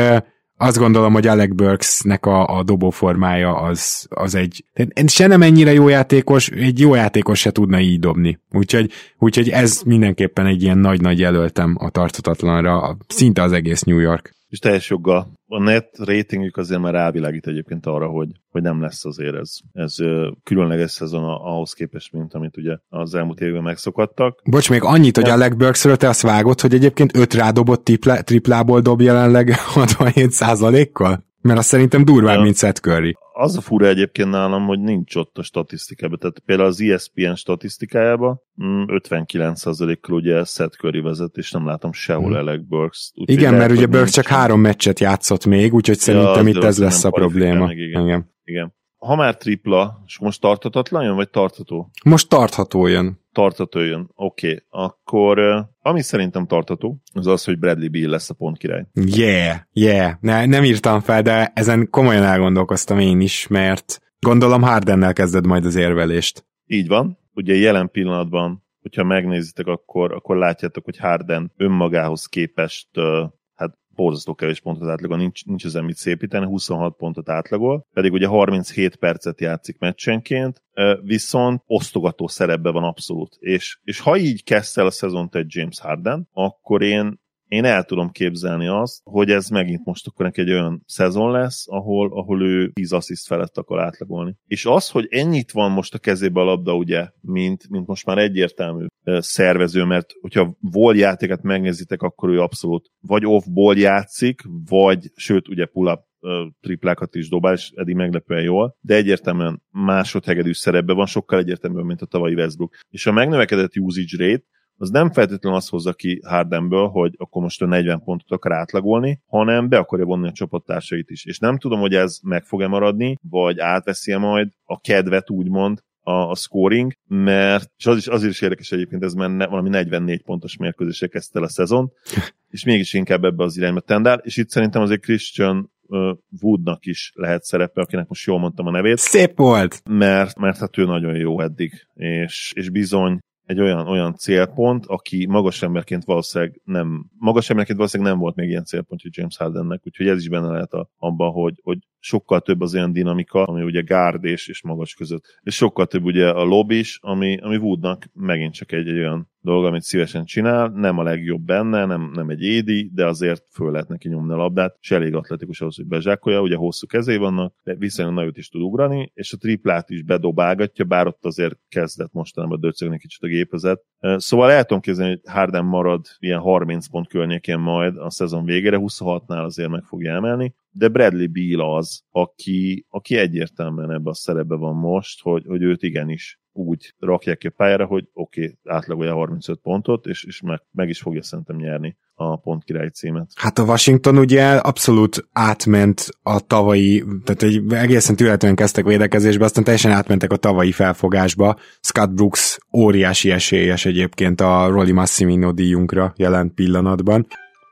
azt gondolom, hogy Alec Burksnek a, a dobóformája az, az egy se nem ennyire jó játékos, egy jó játékos se tudna így dobni. Úgyhogy, úgyhogy ez mindenképpen egy ilyen nagy-nagy jelöltem a tartatatlanra, szinte az egész New York és teljes joggal a net ratingük azért már rávilágít egyébként arra, hogy, hogy nem lesz azért ez, ez különleges szezon ahhoz képest, mint amit ugye az elmúlt évben megszokattak. Bocs, még annyit, hogy Alec Burksről te azt vágod, hogy egyébként öt rádobott tripla, triplából dob jelenleg 67 kal Mert azt szerintem durvább, ja. mint Seth Curry az a fura egyébként nálam, hogy nincs ott a statisztikában. Tehát például az ESPN statisztikájában 59%-kal mm, ugye Seth Curry vezet, és nem látom sehol hmm. Alec Burks. Úgy, igen, mert ugye Burks csak három meccset játszott még, úgyhogy szerintem ja, itt ez lesz a probléma. igen. igen. igen. Ha már tripla, és most tartatatlan jön, vagy tartató? Most tartható jön tartató jön. Oké, okay. akkor ami szerintem tartató, az az, hogy Bradley Beal lesz a pont király. Yeah, yeah. Ne, nem írtam fel, de ezen komolyan elgondolkoztam én is, mert gondolom Hardennel kezded majd az érvelést. Így van. Ugye jelen pillanatban, hogyha megnézitek, akkor, akkor látjátok, hogy Harden önmagához képest borzasztó kevés pontot átlagol, nincs, nincs ezen mit szépíteni, 26 pontot átlagol, pedig ugye 37 percet játszik meccsenként, viszont osztogató szerepben van abszolút. És, és ha így kezd el a szezont egy James Harden, akkor én én el tudom képzelni azt, hogy ez megint most akkor neki egy olyan szezon lesz, ahol, ahol ő 10 assziszt felett akar átlagolni. És az, hogy ennyit van most a kezébe a labda, ugye, mint, mint most már egyértelmű szervező, mert hogyha vol játéket megnézitek, akkor ő abszolút vagy off-ból játszik, vagy, sőt, ugye pull-up triplákat is dobál, és eddig meglepően jól, de egyértelműen másodhegedű szerepben van, sokkal egyértelműen, mint a tavalyi Westbrook. És a megnövekedett usage rate, az nem feltétlenül azt hozza ki Hardenből, hogy akkor most a 40 pontot akar átlagolni, hanem be akarja vonni a csapattársait is. És nem tudom, hogy ez meg fog-e maradni, vagy átveszi -e majd a kedvet, úgymond, a, a scoring, mert, és az is, azért is érdekes egyébként, ez menne, valami 44 pontos mérkőzésre kezdte el a szezon, és mégis inkább ebbe az irányba tendál, és itt szerintem azért Christian Woodnak is lehet szerepe, akinek most jól mondtam a nevét. Szép volt! Mert, mert hát ő nagyon jó eddig, és, és bizony egy olyan, olyan célpont, aki magas emberként valószínűleg nem, magas emberként valószínűleg nem volt még ilyen célpont, hogy James Hardennek, úgyhogy ez is benne lehet a, abban, hogy, hogy sokkal több az olyan dinamika, ami ugye gárd és, és magas között. És sokkal több ugye a lob is, ami, ami Woodnak megint csak egy, egy olyan dolog, amit szívesen csinál, nem a legjobb benne, nem, nem egy édi, de azért föl lehet neki nyomni a labdát, és elég atletikus ahhoz, hogy bezsákolja, ugye hosszú kezé vannak, de viszonylag nagyot is tud ugrani, és a triplát is bedobálgatja, bár ott azért kezdett mostanában döcögni kicsit a gépezet. Szóval el tudom képzelni, hogy Harden marad ilyen 30 pont környékén majd a szezon végére, 26-nál azért meg fogja emelni, de Bradley Beal az, aki, aki egyértelműen ebben a szerepben van most, hogy, hogy őt igenis úgy rakják ki a pályára, hogy oké, okay, átlagolja 35 pontot, és, és meg, meg is fogja szerintem nyerni a pont király címet. Hát a Washington ugye abszolút átment a tavalyi, tehát egy egészen tűretően kezdtek védekezésbe, aztán teljesen átmentek a tavalyi felfogásba. Scott Brooks óriási esélyes egyébként a Rolly Massimino díjunkra jelent pillanatban.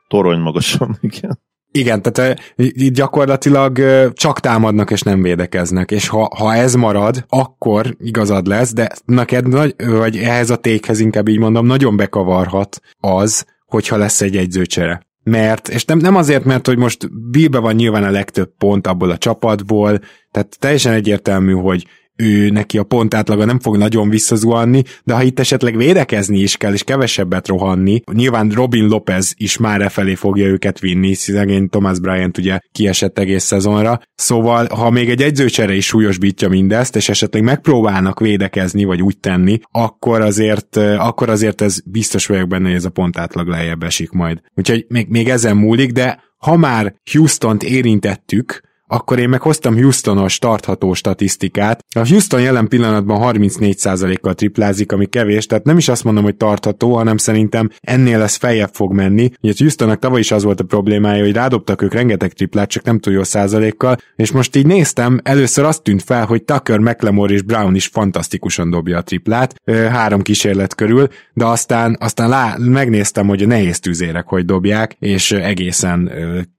Torony magasan, igen. Igen, tehát itt gyakorlatilag csak támadnak és nem védekeznek, és ha, ha ez marad, akkor igazad lesz, de neked, nagy, vagy ehhez a tékhez inkább így mondom, nagyon bekavarhat az, hogyha lesz egy egyzőcsere. Mert, és nem, nem azért, mert hogy most Billbe van nyilván a legtöbb pont abból a csapatból, tehát teljesen egyértelmű, hogy ő neki a pont átlaga nem fog nagyon visszazuhanni, de ha itt esetleg védekezni is kell, és kevesebbet rohanni, nyilván Robin Lopez is már e felé fogja őket vinni, szegény Thomas Bryant ugye kiesett egész szezonra, szóval ha még egy egyzőcsere is súlyosbítja mindezt, és esetleg megpróbálnak védekezni, vagy úgy tenni, akkor azért, akkor azért ez biztos vagyok benne, hogy ez a pont átlag lejjebb esik majd. Úgyhogy még, még ezen múlik, de ha már Houston-t érintettük, akkor én meg hoztam Houstonos tartható statisztikát. A Houston jelen pillanatban 34%-kal triplázik, ami kevés, tehát nem is azt mondom, hogy tartható, hanem szerintem ennél ez feljebb fog menni. Ugye Houstonnak tavaly is az volt a problémája, hogy rádobtak ők rengeteg triplát, csak nem túl jó százalékkal, és most így néztem, először azt tűnt fel, hogy Tucker, McLemore és Brown is fantasztikusan dobja a triplát, három kísérlet körül, de aztán, aztán lá, megnéztem, hogy a nehéz tűzérek hogy dobják, és egészen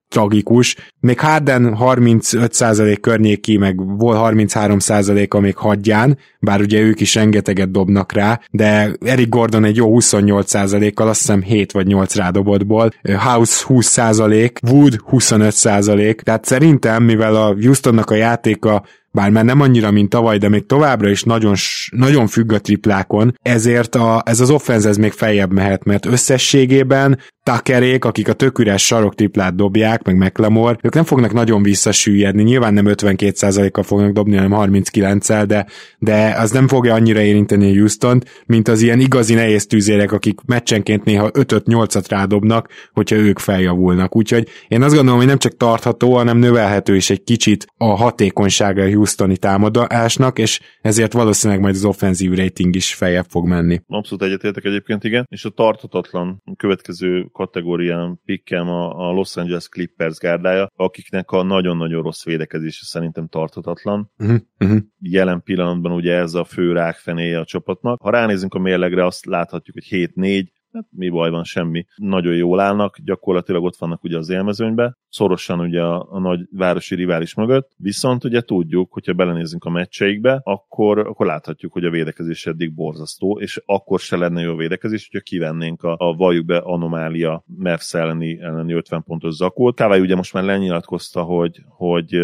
tragikus. Még Harden 35% környéki, meg volt 33%-a még hadján, bár ugye ők is rengeteget dobnak rá, de Eric Gordon egy jó 28%-kal, azt hiszem 7 vagy 8 rádobottból, House 20%, Wood 25%, tehát szerintem, mivel a Houstonnak a játéka bár már nem annyira, mint tavaly, de még továbbra is nagyon, nagyon függ a triplákon, ezért a, ez az offenz ez még feljebb mehet, mert összességében Takerék, akik a tök üres saroktriplát dobják, meg McLemore, ők nem fognak nagyon visszasüllyedni, nyilván nem 52%-kal fognak dobni, hanem 39-el, de, de az nem fogja annyira érinteni a houston mint az ilyen igazi nehéz tűzérek, akik meccsenként néha 5-8-at rádobnak, hogyha ők feljavulnak. Úgyhogy én azt gondolom, hogy nem csak tartható, hanem növelhető is egy kicsit a hatékonysága a Houstoni támadásnak, és ezért valószínűleg majd az offenzív rating is feljebb fog menni. Abszolút egyetértek egyébként, igen, és a tarthatatlan következő kategórián pikkem a, a Los Angeles Clippers gárdája, akiknek a nagyon-nagyon rossz védekezése szerintem tarthatatlan. Uh-huh, uh-huh. Jelen pillanatban ugye ez a fő rákfenéje a csapatnak. Ha ránézünk a mérlegre, azt láthatjuk, hogy 7-4, hát mi baj van, semmi. Nagyon jól állnak, gyakorlatilag ott vannak ugye az élmezőnybe, szorosan ugye a, a nagy városi rivális mögött, viszont ugye tudjuk, hogyha belenézünk a meccseikbe, akkor, akkor láthatjuk, hogy a védekezés eddig borzasztó, és akkor se lenne jó védekezés, hogyha kivennénk a, a valljuk be anomália Mavs elleni, elleni 50 pontos zakót. Kávály ugye most már lenyilatkozta, hogy, hogy,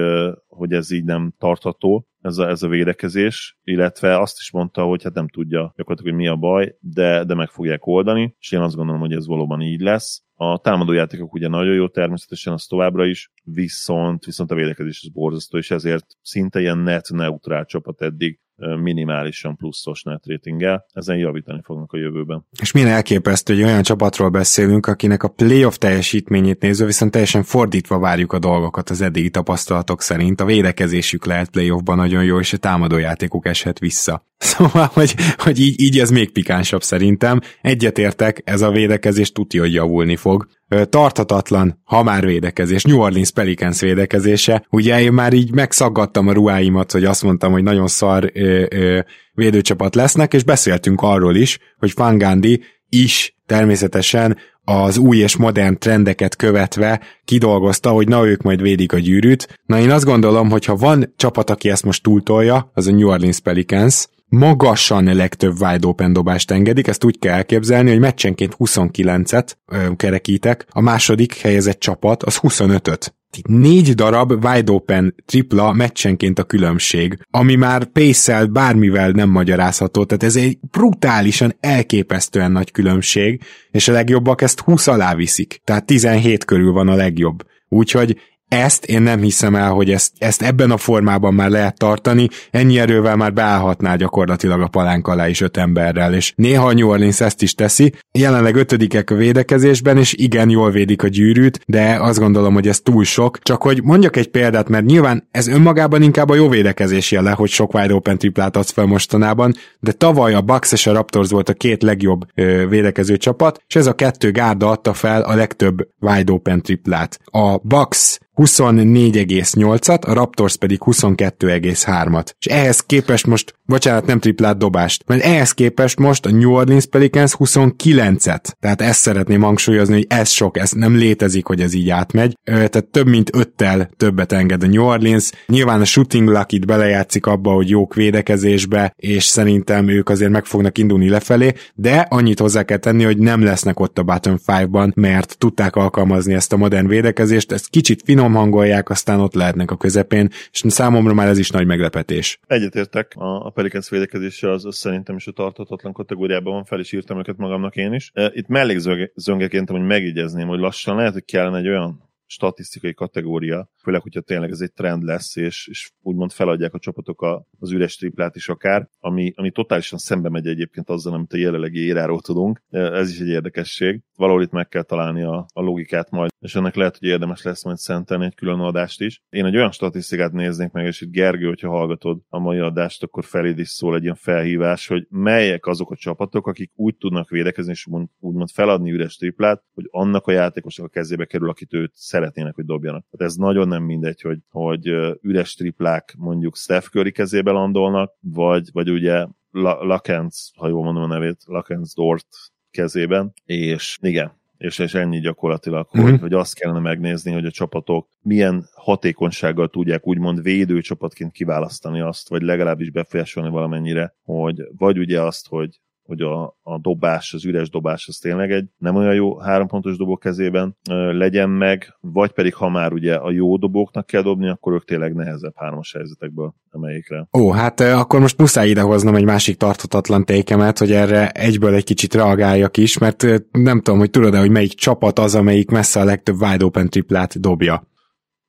hogy ez így nem tartható, ez a, ez a védekezés, illetve azt is mondta, hogy hát nem tudja gyakorlatilag, hogy mi a baj, de, de meg fogják oldani, és én azt gondolom, hogy ez valóban így lesz. A támadójátékok ugye nagyon jó természetesen, az továbbra is, viszont, viszont a védekezés az borzasztó, és ezért szinte ilyen net neutrál csapat eddig minimálisan pluszos net ratinggel. Ezen javítani fognak a jövőben. És milyen elképesztő, hogy olyan csapatról beszélünk, akinek a playoff teljesítményét nézve viszont teljesen fordítva várjuk a dolgokat az eddigi tapasztalatok szerint. A védekezésük lehet playoffban nagyon jó, és a támadójátékuk eshet vissza. Szóval, hogy, hogy így, így ez még pikánsabb szerintem. Egyetértek, ez a védekezés tudja, hogy javulni fog tartatatlan, ha már védekezés, New Orleans Pelicans védekezése. Ugye én már így megszaggattam a ruháimat, hogy azt mondtam, hogy nagyon szar ö, ö, védőcsapat lesznek, és beszéltünk arról is, hogy Fangandi is természetesen az új és modern trendeket követve kidolgozta, hogy na ők majd védik a gyűrűt. Na én azt gondolom, hogy ha van csapat, aki ezt most túltolja, az a New Orleans Pelicans, magasan legtöbb wide open dobást engedik, ezt úgy kell elképzelni, hogy meccsenként 29-et ö, kerekítek, a második helyezett csapat az 25-öt. Négy darab wide open tripla meccsenként a különbség, ami már pace bármivel nem magyarázható, tehát ez egy brutálisan elképesztően nagy különbség, és a legjobbak ezt 20 alá viszik, tehát 17 körül van a legjobb. Úgyhogy ezt én nem hiszem el, hogy ezt, ezt ebben a formában már lehet tartani, ennyi erővel már beállhatná gyakorlatilag a palánk alá is öt emberrel, és néha a New Orleans ezt is teszi, jelenleg ötödikek a védekezésben, és igen, jól védik a gyűrűt, de azt gondolom, hogy ez túl sok, csak hogy mondjak egy példát, mert nyilván ez önmagában inkább a jó védekezés jele, hogy sok wide open triplát adsz fel mostanában, de tavaly a Bucks és a Raptors volt a két legjobb ö, védekező csapat, és ez a kettő gárda adta fel a legtöbb wide open triplát. A Bucks 24,8-at, a Raptors pedig 22,3-at. És ehhez képest most, bocsánat, nem triplát dobást, mert ehhez képest most a New Orleans Pelicans 29-et. Tehát ezt szeretném hangsúlyozni, hogy ez sok, ez nem létezik, hogy ez így átmegy. Tehát több mint öttel többet enged a New Orleans. Nyilván a shooting luck itt belejátszik abba, hogy jók védekezésbe, és szerintem ők azért meg fognak indulni lefelé, de annyit hozzá kell tenni, hogy nem lesznek ott a bottom 5-ban, mert tudták alkalmazni ezt a modern védekezést, ezt kicsit finom hangolják, aztán ott lehetnek a közepén, és számomra már ez is nagy meglepetés. Egyetértek, a Pelicans védekezése az, szerintem is a tartatatlan kategóriában van, fel is írtam őket magamnak én is. E, itt mellékzöngeként, hogy megjegyezném, hogy lassan lehet, hogy kellene egy olyan statisztikai kategória, főleg, hogyha tényleg ez egy trend lesz, és, és úgymond feladják a csapatok a, az üres triplát is akár, ami, ami totálisan szembe megy egyébként azzal, amit a jelenlegi éráról tudunk. Ez is egy érdekesség. Valahol itt meg kell találni a, a logikát majd, és ennek lehet, hogy érdemes lesz majd szentelni egy külön adást is. Én egy olyan statisztikát néznék meg, és itt Gergő, hogyha hallgatod a mai adást, akkor feléd is szól egy ilyen felhívás, hogy melyek azok a csapatok, akik úgy tudnak védekezni, és úgymond feladni üres triplát, hogy annak a játékosnak a kezébe kerül, akit őt szeretnének, hogy dobjanak. Tehát ez nagyon nem mindegy, hogy, hogy üres triplák mondjuk Steph Curry kezébe landolnak, vagy, vagy ugye Lakens, ha jól mondom a nevét, Lakens Dort kezében, és igen, és, és ennyi gyakorlatilag, mm-hmm. hogy, hogy azt kellene megnézni, hogy a csapatok milyen hatékonysággal tudják úgymond védőcsapatként kiválasztani azt, vagy legalábbis befolyásolni valamennyire, hogy vagy ugye azt, hogy hogy a, a dobás, az üres dobás az tényleg egy nem olyan jó három pontos dobó kezében ö, legyen meg, vagy pedig ha már ugye a jó dobóknak kell dobni, akkor ők tényleg nehezebb hármas helyzetekből emeljékre. Ó, hát akkor most muszáj idehoznom egy másik tarthatatlan tékemet, hogy erre egyből egy kicsit reagáljak is, mert nem tudom, hogy tudod-e, hogy melyik csapat az, amelyik messze a legtöbb wide open triplát dobja.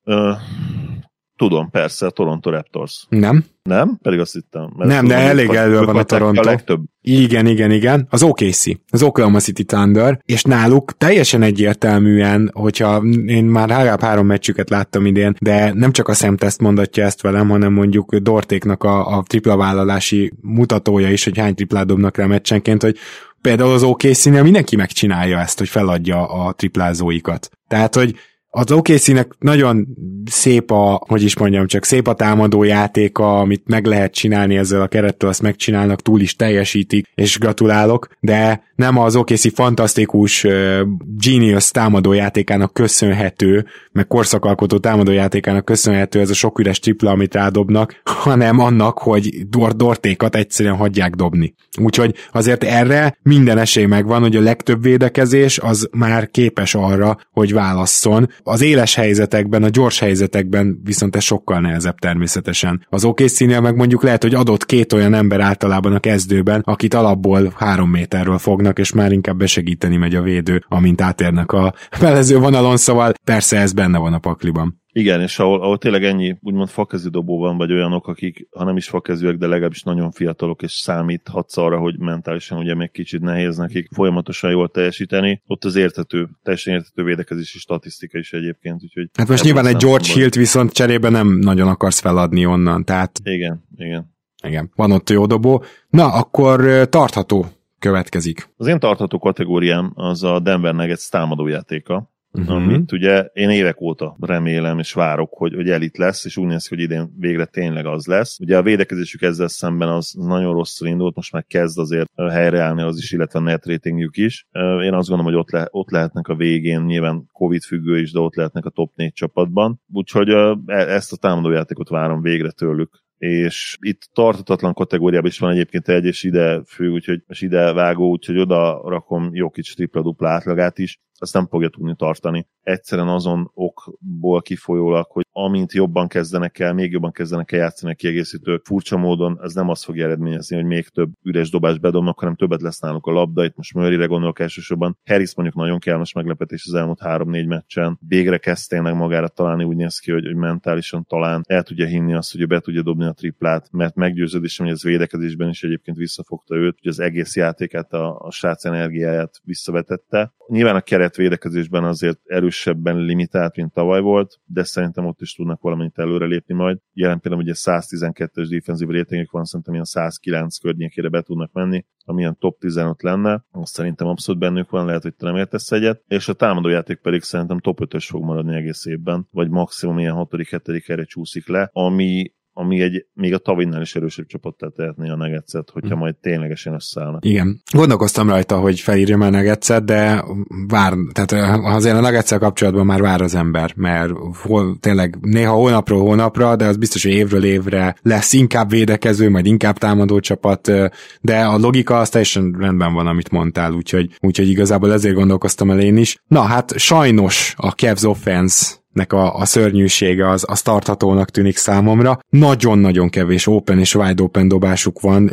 Ö, Tudom, persze, a Toronto Raptors. Nem. Nem? Pedig azt hittem. Mert nem, de elég elő van a Toronto. A legtöbb. Igen, igen, igen. Az OKC, az Oklahoma City Thunder, és náluk teljesen egyértelműen, hogyha én már legalább három meccsüket láttam idén, de nem csak a szemteszt mondatja ezt velem, hanem mondjuk Dortéknak a, a tripla vállalási mutatója is, hogy hány triplát dobnak rá meccsenként, hogy például az OKC-nél mindenki megcsinálja ezt, hogy feladja a triplázóikat. Tehát, hogy az OKC-nek nagyon szép a, hogy is mondjam, csak szép a támadó játéka, amit meg lehet csinálni ezzel a kerettel, azt megcsinálnak, túl is teljesítik, és gratulálok, de nem az OKC fantasztikus uh, genius támadójátékának köszönhető, meg korszakalkotó támadójátékának köszönhető ez a sok üres tripla, amit rádobnak, hanem annak, hogy Dort Dortékat egyszerűen hagyják dobni. Úgyhogy azért erre minden esély megvan, hogy a legtöbb védekezés az már képes arra, hogy válasszon. Az éles helyzetekben, a gyors helyzetekben viszont ez sokkal nehezebb természetesen. Az okc meg mondjuk lehet, hogy adott két olyan ember általában a kezdőben, akit alapból három méterről fognak, és már inkább besegíteni megy a védő, amint átérnek a felező vonalon, szóval persze ez benne van a pakliban. Igen, és ahol, ahol tényleg ennyi úgymond fakezű dobó van, vagy olyanok, akik, ha nem is fakezűek, de legalábbis nagyon fiatalok, és számíthatsz arra, hogy mentálisan ugye még kicsit nehéz nekik folyamatosan jól teljesíteni, ott az értető, teljesen értető védekezési statisztika is egyébként. Úgyhogy hát most nyilván egy George Hill-t viszont cserébe nem nagyon akarsz feladni onnan, tehát... Igen, igen. Igen, van ott jó dobó. Na, akkor tartható következik. Az én tartható kategóriám az a Denver Nuggets támadójátéka uh-huh. amit ugye én évek óta remélem és várok, hogy, hogy elit lesz, és úgy néz ki, hogy idén végre tényleg az lesz. Ugye a védekezésük ezzel szemben az nagyon rosszul indult, most már kezd azért helyreállni az is, illetve a net ratingjük is. Én azt gondolom, hogy ott, le, ott lehetnek a végén, nyilván Covid függő is, de ott lehetnek a top 4 csapatban. Úgyhogy e, ezt a támadójátékot várom végre tőlük és itt tartatatlan kategóriában is van egyébként egy, és ide fő, úgyhogy, és ide vágó, úgyhogy oda rakom jó kicsi tripla-dupla átlagát is, azt nem fogja tudni tartani. Egyszerűen azon okból kifolyólag, hogy amint jobban kezdenek el, még jobban kezdenek el játszani a kiegészítők, furcsa módon ez nem azt fogja eredményezni, hogy még több üres dobás bedobnak, hanem többet lesz náluk a labda. Itt most Murrayre gondolok elsősorban. Harris mondjuk nagyon kellemes meglepetés az elmúlt három-négy meccsen. Végre kezd tényleg magára találni, úgy néz ki, hogy, hogy mentálisan talán el tudja hinni azt, hogy ő be tudja dobni a triplát, mert meggyőződésem, hogy ez védekezésben is egyébként visszafogta őt, hogy az egész játékát, a, a srác energiáját visszavetette. Nyilván a keret védekezésben azért erősebben limitált, mint tavaly volt, de szerintem ott is tudnak valamit előrelépni majd. Jelen pillanatban ugye 112-es defensív rétingük van, szerintem ilyen 109 környékére be tudnak menni, ami ilyen top 15 lenne, azt szerintem abszolút bennük van, lehet, hogy te nem értesz egyet, és a támadójáték pedig szerintem top 5-ös fog maradni egész évben, vagy maximum ilyen 6.-7. erre csúszik le, ami ami egy még a Tavinnál is erősebb csapattá tehetné a negetszet, hogyha mm. majd ténylegesen összeállnak. Igen. Gondolkoztam rajta, hogy felírjam a negetszet, de vár, tehát azért a negetszel kapcsolatban már vár az ember, mert hol, tényleg néha hónapról hónapra, de az biztos, hogy évről évre lesz inkább védekező, majd inkább támadó csapat, de a logika az teljesen rendben van, amit mondtál, úgyhogy, úgyhogy igazából ezért gondolkoztam el én is. Na hát sajnos a Cavs offense nek a, a szörnyűsége az, az tarthatónak tűnik számomra. Nagyon-nagyon kevés open és wide open dobásuk van,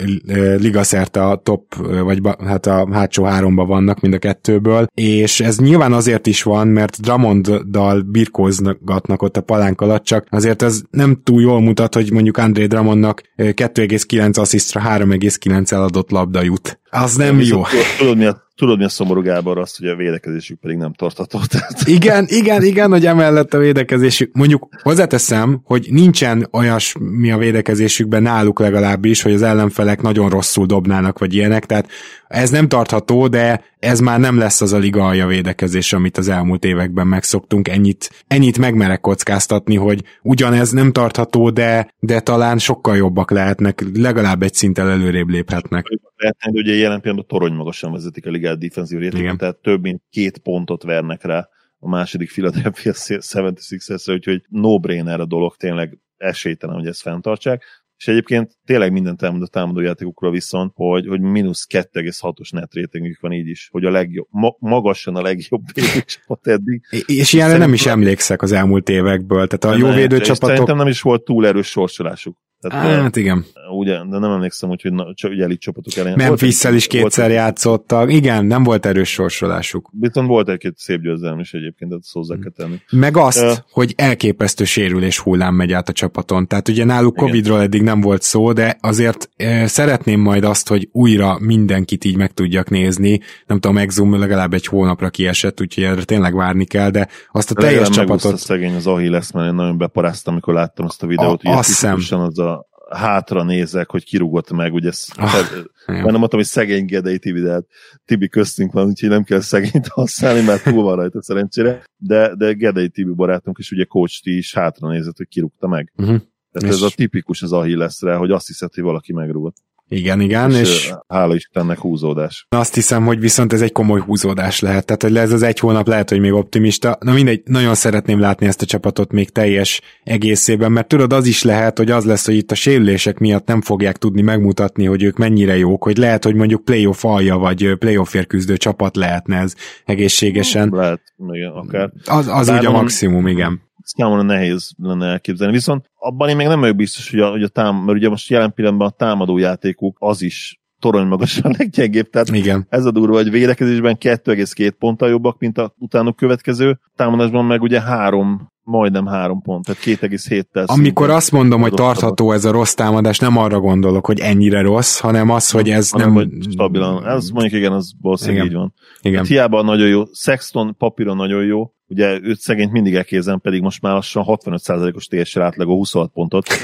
ligaszerte a top, vagy hát a hátsó háromba vannak mind a kettőből, és ez nyilván azért is van, mert Dramond-dal birkózgatnak ott a palánk alatt, csak azért ez nem túl jól mutat, hogy mondjuk André Dramondnak 2,9 asszisztra 3,9 eladott labda jut. Az nem jó. Tudod, mi a Tudod, mi a szomorú Gábor azt, hogy a védekezésük pedig nem tartató. Tehát... Igen, igen, igen, hogy emellett a védekezésük. Mondjuk hozzáteszem, hogy nincsen olyas mi a védekezésükben náluk legalábbis, hogy az ellenfelek nagyon rosszul dobnának, vagy ilyenek, tehát ez nem tartható, de ez már nem lesz az a liga alja védekezés, amit az elmúlt években megszoktunk. Ennyit, ennyit megmerek kockáztatni, hogy ugyanez nem tartható, de, de talán sokkal jobbak lehetnek, legalább egy szinttel előrébb léphetnek. Lehetne, ugye jelen pillanatban torony magasan vezetik a ligát defensív rétegben, tehát több mint két pontot vernek rá a második Philadelphia 76ers-re, úgyhogy no-brainer a dolog, tényleg esélytelen, hogy ezt fenntartsák. És egyébként tényleg mindent elmond a támadójátékokról viszont, hogy, hogy mínusz 2,6-os net ratingük van így is, hogy a legjobb, ma, magasan a legjobb védőcsapat eddig. És ilyenre nem is emlékszek az elmúlt évekből, tehát a jó védőcsapatok... Szerintem nem is volt túl erős sorsolásuk. Tehát, hát igen. Ugye, de nem emlékszem, hogy, hogy na, csak ugye elit csapatok ellen. Memphis-szel is kétszer volt, játszottak. Igen, nem volt erős sorsolásuk. Viszont volt egy-két szép győzelem is egyébként, ezt hozzá kell tenni. Meg azt, uh, hogy elképesztő sérülés hullám megy át a csapaton. Tehát ugye náluk igen. Covidról eddig nem volt szó, de azért e, szeretném majd azt, hogy újra mindenkit így meg tudjak nézni. Nem tudom, Exum legalább egy hónapra kiesett, úgyhogy erre tényleg várni kell, de azt a teljes Legalább csapatot... szegény az Ahi lesz, mert én nagyon beparáztam, amikor láttam azt a videót. A, azt hiszem. Az a hátra nézek, hogy kirúgott meg, ugye Ah, ah, nem mondtam, hogy szegény Gedei Tibi, de hát Tibi köztünk van, úgyhogy nem kell szegényt használni, mert túl van rajta szerencsére, de, de Gedei Tibi barátunk is ugye coach is hátra nézett, hogy kirúgta meg. Uh-huh. Tehát És- ez a tipikus az Achillesre, hogy azt hiszed, hogy valaki megrúgott. Igen, igen, és, és hála Istennek húzódás. azt hiszem, hogy viszont ez egy komoly húzódás lehet. Tehát, hogy ez az egy hónap lehet, hogy még optimista. Na mindegy, nagyon szeretném látni ezt a csapatot még teljes egészében, mert tudod, az is lehet, hogy az lesz, hogy itt a sérülések miatt nem fogják tudni megmutatni, hogy ők mennyire jók, hogy lehet, hogy mondjuk playoff alja, vagy playoffért küzdő csapat lehetne ez egészségesen. Lehet, igen, akár. Az, az Bár úgy a maximum, igen. Számomra nehéz lenne elképzelni. Viszont abban én még nem vagyok biztos, hogy a, hogy a tám, mert ugye most jelen pillanatban a támadó játékuk az is torony magasan leggyengébb, tehát Igen. ez a durva, hogy védekezésben 2,2 ponttal jobbak, mint a utánuk következő, támadásban meg ugye három, majdnem három pont, tehát 2,7-tel. Amikor azt mondom, hogy tartható ez a rossz támadás, nem arra gondolok, hogy ennyire rossz, hanem az, hogy ez hanem, nem... hogy stabilan. Ez mondjuk igen, az valószínűleg Igen. így van. Igen. Hát hiába nagyon jó. Sexton papíron nagyon jó, ugye őt szegényt mindig elkézem, pedig most már lassan 65%-os TSR átlagó 26 pontot.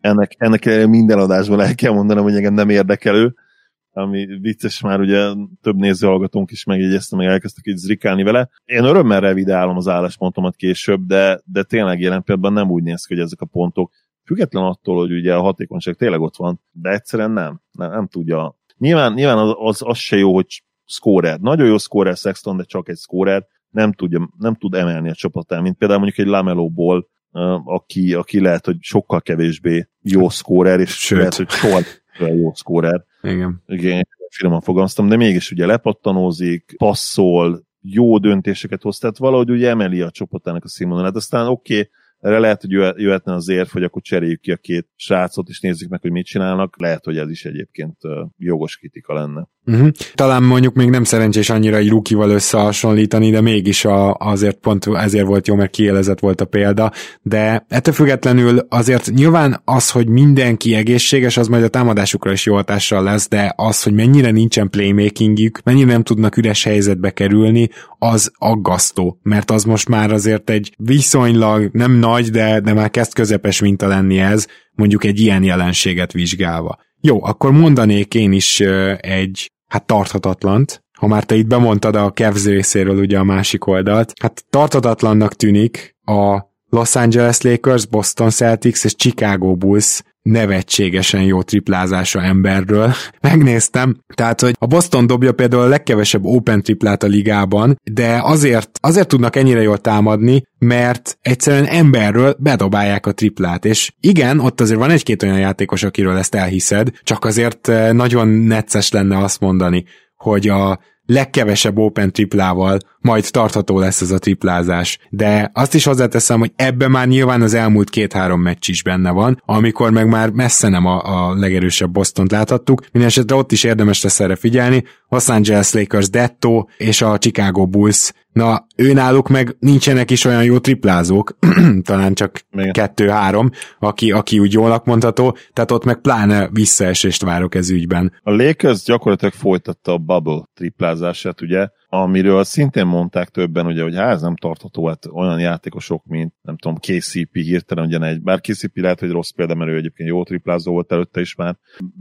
Ennek, ennek minden adásban el kell mondanom, hogy engem nem érdekel ő, ami vicces már ugye több nézőhallgatónk is megjegyezte, meg elkezdtek így zrikálni vele. Én örömmel revidálom az álláspontomat később, de, de tényleg jelen pillanatban nem úgy néz ki, hogy ezek a pontok, független attól, hogy ugye a hatékonyság tényleg ott van, de egyszerűen nem, nem, nem tudja. Nyilván, nyilván az, az, az se jó, hogy scorer. Nagyon jó scorer Sexton, de csak egy scorer nem, tudja, nem tud emelni a csapatán, mint például mondjuk egy Lamelóból, aki, aki lehet, hogy sokkal kevésbé jó scorer, és Sőt. lehet, hogy soha jó scorer. Igen. Igen, finoman fogalmaztam, de mégis ugye lepattanózik, passzol, jó döntéseket hoz, tehát valahogy ugye emeli a csapatának a színvonalát. Aztán oké, okay, erre lehet, hogy jöhet- jöhetne az érv, hogy akkor cseréljük ki a két srácot, és nézzük meg, hogy mit csinálnak. Lehet, hogy ez is egyébként jogos kritika lenne. Uh-huh. Talán mondjuk még nem szerencsés annyira egy rukival összehasonlítani, de mégis a, azért pont ezért volt jó, mert kielezett volt a példa, de ettől függetlenül azért nyilván az, hogy mindenki egészséges, az majd a támadásukra is jó hatással lesz, de az, hogy mennyire nincsen playmakingük, mennyire nem tudnak üres helyzetbe kerülni, az aggasztó, mert az most már azért egy viszonylag nem nagy, de, de már kezd közepes minta lenni ez, mondjuk egy ilyen jelenséget vizsgálva. Jó, akkor mondanék én is egy, hát tarthatatlant, ha már te itt bemondtad a Cavs részéről ugye a másik oldalt, hát tarthatatlannak tűnik a Los Angeles Lakers, Boston Celtics és Chicago Bulls nevetségesen jó triplázása emberről. Megnéztem, tehát, hogy a Boston dobja például a legkevesebb open triplát a ligában, de azért, azért tudnak ennyire jól támadni, mert egyszerűen emberről bedobálják a triplát, és igen, ott azért van egy-két olyan játékos, akiről ezt elhiszed, csak azért eh, nagyon necces lenne azt mondani, hogy a legkevesebb open triplával majd tartható lesz ez a triplázás. De azt is hozzáteszem, hogy ebben már nyilván az elmúlt két-három meccs is benne van, amikor meg már messze nem a, a legerősebb Bostont láthattuk. Mindenesetre ott is érdemes lesz erre figyelni. Los Angeles Lakers Detto és a Chicago Bulls Na, őnáluk meg nincsenek is olyan jó triplázók, talán csak kettő-három, aki, aki úgy jól mondható, tehát ott meg pláne visszaesést várok ez ügyben. A Lakers gyakorlatilag folytatta a bubble triplázását, ugye, amiről szintén mondták többen, ugye, hogy ez nem tartható, hát olyan játékosok, mint nem tudom, KCP hirtelen ugyan egy, bár KCP lehet, hogy rossz példa, mert ő egyébként jó triplázó volt előtte is már.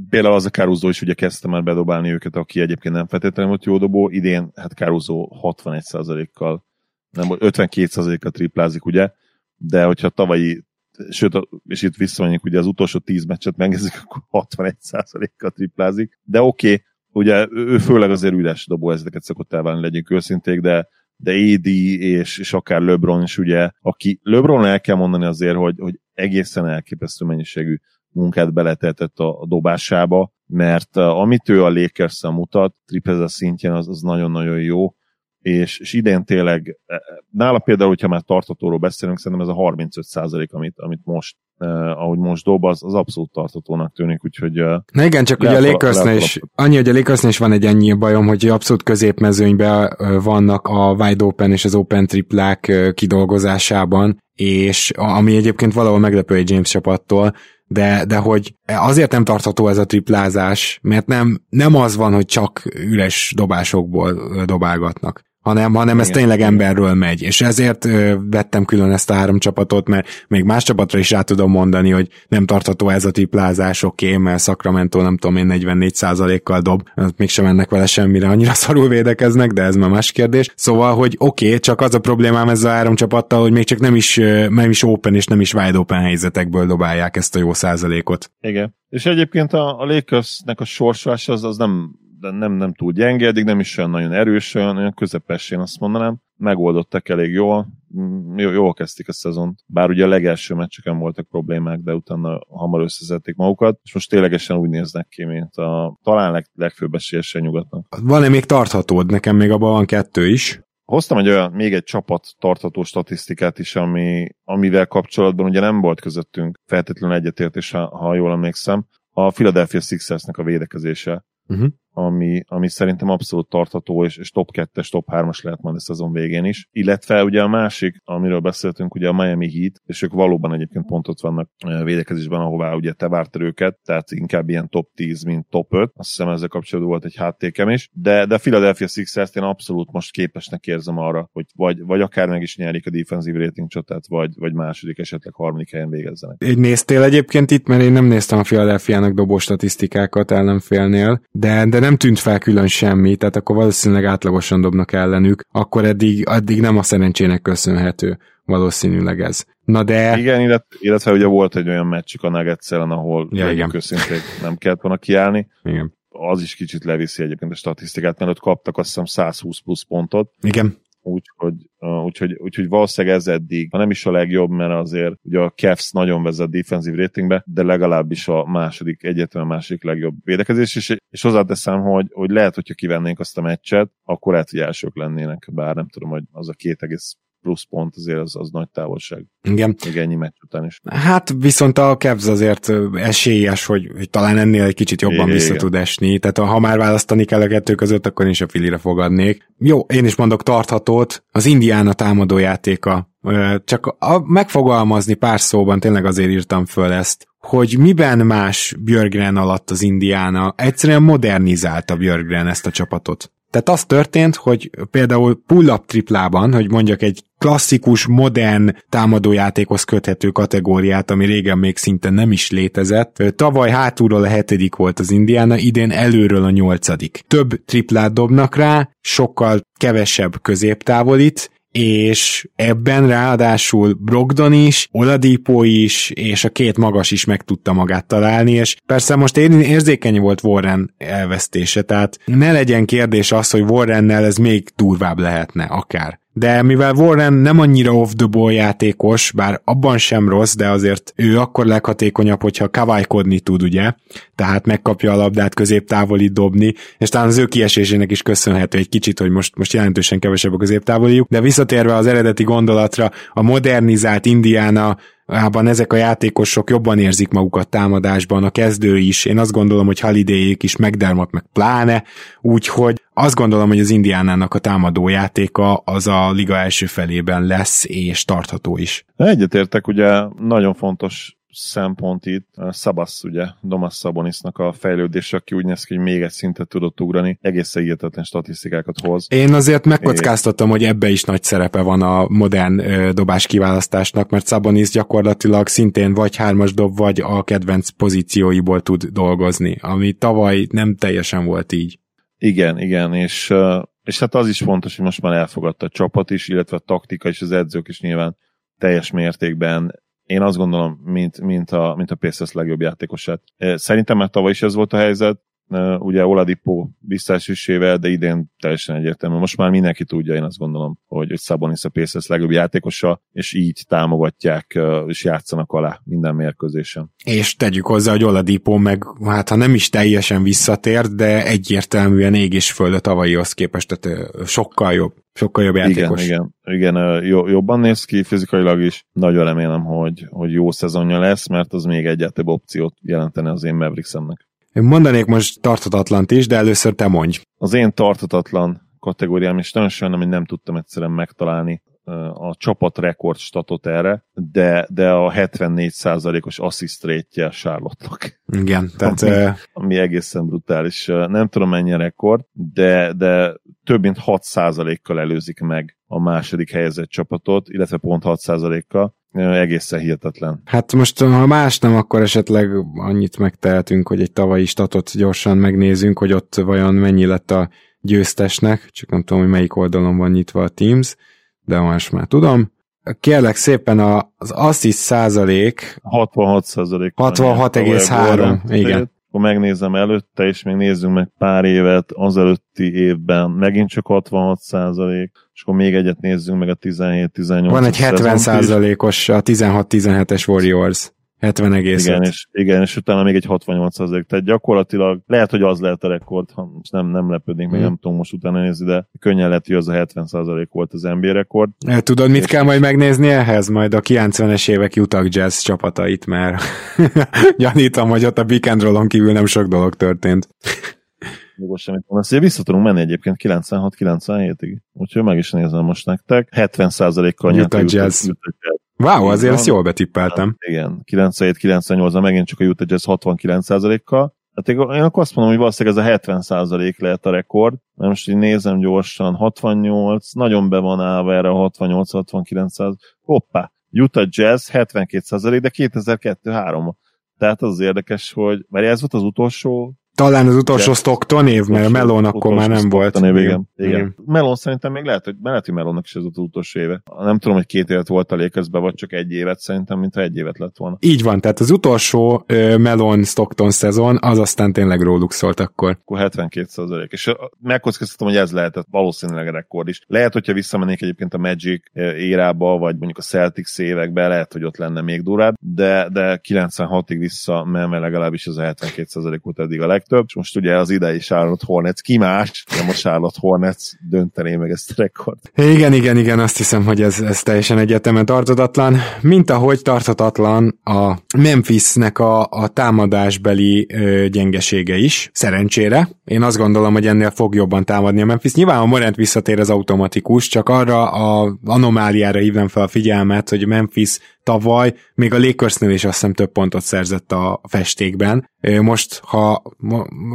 Például az a Caruso is ugye kezdte már bedobálni őket, aki egyébként nem feltétlenül volt jó dobó, idén hát Caruso 61%-kal, nem, 52%-kal triplázik, ugye, de hogyha tavalyi sőt, és itt visszamegyünk, ugye az utolsó 10 meccset megnézzük, akkor 61%-kal triplázik, de oké, okay, ugye ő főleg azért üres dobó ezeket szokott elválni, legyünk őszinték, de de AD és, és akár LeBron is ugye, aki LeBron el kell mondani azért, hogy, hogy egészen elképesztő mennyiségű munkát beletetett a, a dobásába, mert uh, amit ő a lakers mutat, triplezes szintjén, az, az nagyon-nagyon jó, és, és idén tényleg, eh, nála például, hogyha már tartatóról beszélünk, szerintem ez a 35 amit, amit most, eh, ahogy most dob, az, az abszolút tartatónak tűnik, úgyhogy eh, Na igen, csak ugye a Lakersnél is, annyi, hogy a Lakersnél is van egy ennyi bajom, hogy abszolút középmezőnyben vannak a wide open és az open triplák kidolgozásában, és ami egyébként valahol meglepő egy James csapattól, de, de hogy azért nem tartható ez a triplázás, mert nem, nem az van, hogy csak üres dobásokból dobálgatnak hanem, hanem ez tényleg emberről megy, és ezért ö, vettem külön ezt a három csapatot, mert még más csapatra is rá tudom mondani, hogy nem tartható ez a tiplázás, oké, okay, mert Sacramento nem tudom én 44%-kal dob, mégsem mennek vele semmire, annyira szarul védekeznek, de ez már más kérdés. Szóval, hogy oké, okay, csak az a problémám ezzel a három csapattal, hogy még csak nem is, nem is open és nem is wide open helyzetekből dobálják ezt a jó százalékot. Igen. És egyébként a, a Lakersnek a sorsvás az, az nem de nem, nem túl gyenge, eddig nem is olyan nagyon erős, olyan, olyan közepes, én azt mondanám. Megoldottak elég jól, mm, jól, jól kezdték a szezont. Bár ugye a legelső meccseken voltak problémák, de utána hamar összezették magukat, és most ténylegesen úgy néznek ki, mint a talán leg, legfőbb esélyesen nyugatnak. Van-e még tarthatód? Nekem még abban van kettő is. Hoztam egy olyan, még egy csapat tartató statisztikát is, ami, amivel kapcsolatban ugye nem volt közöttünk feltétlenül egyetértés, ha, ha jól emlékszem. A Philadelphia Sixersnek a védekezése. Uh-huh ami, ami szerintem abszolút tartható, és, és top 2-es, top 3-as lehet majd a szezon végén is. Illetve ugye a másik, amiről beszéltünk, ugye a Miami Heat, és ők valóban egyébként pontot vannak eh, védekezésben, ahová ugye te vártad őket, tehát inkább ilyen top 10, mint top 5. Azt hiszem ezzel kapcsolatban volt egy háttékem is. De, de Philadelphia Sixers-t én abszolút most képesnek érzem arra, hogy vagy, vagy akár meg is nyerik a defensive rating csatát, vagy, vagy második, esetleg harmadik helyen végezzenek. Egy néztél egyébként itt, mert én nem néztem a Philadelphia-nak dobó statisztikákat ellenfélnél, de, de nem tűnt fel külön semmi, tehát akkor valószínűleg átlagosan dobnak ellenük, akkor eddig, eddig nem a szerencsének köszönhető valószínűleg ez. Na de... Igen, illetve, illetve ugye volt egy olyan meccsük a nuggets ahol ja, őszintén nem kellett volna kiállni. Igen. Az is kicsit leviszi egyébként a statisztikát, mert ott kaptak azt hiszem 120 plusz pontot. Igen úgyhogy, úgyhogy, úgyhogy valószínűleg ez eddig, ha nem is a legjobb, mert azért ugye a Cavs nagyon vezet defensív ratingbe, de legalábbis a második, egyetlen második legjobb védekezés, és, és hozzáteszem, hogy, hogy lehet, hogyha kivennénk azt a meccset, akkor lehet, hogy elsők lennének, bár nem tudom, hogy az a két egész plusz pont azért az, az nagy távolság. Igen. Még ennyi meccs után is. Hát viszont a Cavs azért esélyes, hogy, hogy talán ennél egy kicsit jobban igen, vissza igen. tud esni. Tehát ha már választani kell a kettő között, akkor én is a filire fogadnék. Jó, én is mondok tarthatót. Az Indiana támadójátéka. Csak a, megfogalmazni pár szóban tényleg azért írtam föl ezt, hogy miben más Björgren alatt az Indiana. Egyszerűen modernizálta Björgren ezt a csapatot. Tehát az történt, hogy például pull-up triplában, hogy mondjak egy klasszikus, modern támadójátékhoz köthető kategóriát, ami régen még szinte nem is létezett. Tavaly hátulról a hetedik volt az Indiana, idén előről a nyolcadik. Több triplát dobnak rá, sokkal kevesebb középtávolit, és ebben ráadásul Brogdon is, Oladipo is, és a két magas is meg tudta magát találni, és persze most érzékeny volt Warren elvesztése, tehát ne legyen kérdés az, hogy Warrennel ez még durvább lehetne, akár de mivel Warren nem annyira off the ball játékos, bár abban sem rossz, de azért ő akkor leghatékonyabb, hogyha kaválykodni tud, ugye? Tehát megkapja a labdát középtávoli dobni, és talán az ő kiesésének is köszönhető egy kicsit, hogy most, most jelentősen kevesebb a középtávoliuk, de visszatérve az eredeti gondolatra, a modernizált Indiana Ában ezek a játékosok jobban érzik magukat támadásban, a kezdő is, én azt gondolom, hogy holiday is, megdermott meg pláne, úgyhogy azt gondolom, hogy az Indiánának a támadó játéka az a liga első felében lesz, és tartható is. Egyetértek, ugye nagyon fontos szempont itt Szabasz, ugye, Domas Szabonisnak a fejlődés, aki úgy néz ki, hogy még egy szintet tudott ugrani, egészen hihetetlen statisztikákat hoz. Én azért megkockáztatom, hogy ebbe is nagy szerepe van a modern ö, dobás kiválasztásnak, mert Szabonis gyakorlatilag szintén vagy hármas dob, vagy a kedvenc pozícióiból tud dolgozni, ami tavaly nem teljesen volt így. Igen, igen, és, és hát az is fontos, hogy most már elfogadta a csapat is, illetve a taktika és az edzők is nyilván teljes mértékben én azt gondolom, mint, mint, a, mint a Pacers legjobb játékosát. Szerintem már tavaly is ez volt a helyzet, ugye Oladipo visszaesésével, de idén teljesen egyértelmű. Most már mindenki tudja, én azt gondolom, hogy, hogy Sabonis a Pacers legjobb játékosa, és így támogatják, és játszanak alá minden mérkőzésen. És tegyük hozzá, hogy Oladipo meg, hát ha nem is teljesen visszatért, de egyértelműen ég és föld a tavalyihoz képest, tehát sokkal jobb. Sokkal jobb játékos. Igen, igen, igen jobban néz ki fizikailag is. Nagyon remélem, hogy, hogy jó szezonja lesz, mert az még egyáltalán opciót jelentene az én Mavericks-emnek. Mondanék most tartatatlant is, de először te mondj. Az én tartatatlan kategóriám, és nagyon sajnálom, hogy nem tudtam egyszerűen megtalálni a csapat rekord statot erre, de, de a 74%-os assist rate Charlotte-nak. Igen, tehát... Ami, ami egészen brutális. Nem tudom mennyi a rekord, de, de több mint 6%-kal előzik meg a második helyezett csapatot, illetve pont 6%-kal. Egészen hihetetlen. Hát most, ha más nem, akkor esetleg annyit megtehetünk, hogy egy tavalyi statot gyorsan megnézünk, hogy ott vajon mennyi lett a győztesnek, csak nem tudom, hogy melyik oldalon van nyitva a Teams, de most már tudom. Kérlek szépen az assist százalék 66 százalék. 66,3, igen akkor megnézem előtte, és még nézzünk meg pár évet az előtti évben, megint csak 66 százalék, és akkor még egyet nézzünk meg a 17-18 Van egy 70 százalékos a 16-17-es Warriors. 70 egész. Igen, és, igen, és utána még egy 68 százalék. Tehát gyakorlatilag lehet, hogy az lehet a rekord, ha most nem, nem lepődnék, hmm. meg nem tudom most utána nézni, de könnyen lehet, hogy az a 70 százalék volt az NBA rekord. Tudod, mit és kell majd megnézni ehhez? Majd a 90-es évek Utah Jazz csapatait, mert gyanítom, hogy ott a Big and kívül nem sok dolog történt. Jogos semmit mondani. Ezt vissza tudunk menni egyébként 96-97-ig. Úgyhogy meg is nézem most nektek. 70%-kal nyert Utah Jazz. Utah Wow, azért ezt jól betippeltem. Igen, 97-98-a megint csak a Utah Jazz 69%-kal. Hát én akkor azt mondom, hogy valószínűleg ez a 70% lehet a rekord, mert most így nézem gyorsan, 68, nagyon be van állva erre a 68-69 Hoppá, Utah Jazz 72%, de 2002-3 Tehát az, az érdekes, hogy, mert ez volt az utolsó talán az utolsó Stockton év, mert Melon akkor már nem volt. Év, igen. igen. igen. Melon szerintem még lehet, hogy, lehet, hogy Melonnak is ez az utolsó éve. Nem tudom, hogy két évet volt a Lakersbe, vagy csak egy évet, szerintem, mintha egy évet lett volna. Így van, tehát az utolsó uh, Melon Stockton szezon, az aztán tényleg róluk szólt akkor. Akkor 72 százalék. És megkockáztatom, hogy ez lehetett valószínűleg a rekord is. Lehet, hogyha visszamennék egyébként a Magic érába, vagy mondjuk a Celtics évekbe, lehet, hogy ott lenne még durább, de, de 96-ig vissza, mert legalábbis az a 72 százalék volt eddig a legtöbb legtöbb, és most ugye az idei Charlotte Hornets, ki más, nem a Charlotte Hornets döntené meg ezt a rekord. Igen, igen, igen, azt hiszem, hogy ez, ez teljesen egyetemen tartatatlan, mint ahogy tartatatlan a Memphisnek a, a támadásbeli ö, gyengesége is, szerencsére. Én azt gondolom, hogy ennél fog jobban támadni a Memphis. Nyilván a Morant visszatér az automatikus, csak arra a anomáliára hívnám fel a figyelmet, hogy Memphis tavaly még a Lakersnél is azt hiszem több pontot szerzett a festékben. Most, ha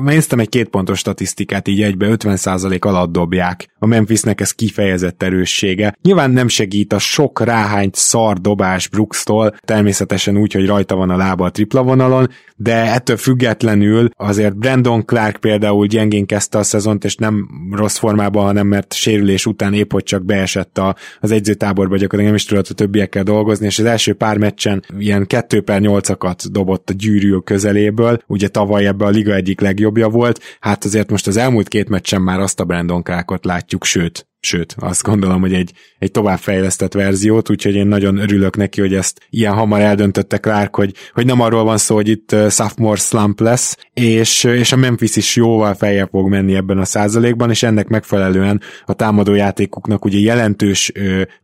néztem egy két pontos statisztikát, így egybe 50% alatt dobják. A Memphisnek ez kifejezett erőssége. Nyilván nem segít a sok ráhányt szar dobás Brookstól, természetesen úgy, hogy rajta van a lába a tripla vonalon, de ettől függetlenül azért Brandon Clark például gyengén kezdte a szezont, és nem rossz formában, hanem mert sérülés után épp hogy csak beesett a, az egyzőtáborba, gyakorlatilag nem is tudott a többiekkel dolgozni, és az első pár meccsen ilyen 2 per 8-akat dobott a gyűrű közeléből, ugye tavaly ebbe a liga egyik legjobbja volt, hát azért most az elmúlt két meccsen már azt a Brandon Clarkot látjuk, sőt, sőt, azt gondolom, hogy egy, egy továbbfejlesztett verziót, úgyhogy én nagyon örülök neki, hogy ezt ilyen hamar eldöntötte Clark, hogy, hogy nem arról van szó, hogy itt sophomore slump lesz, és, és a Memphis is jóval feljebb fog menni ebben a százalékban, és ennek megfelelően a támadójátékuknak ugye jelentős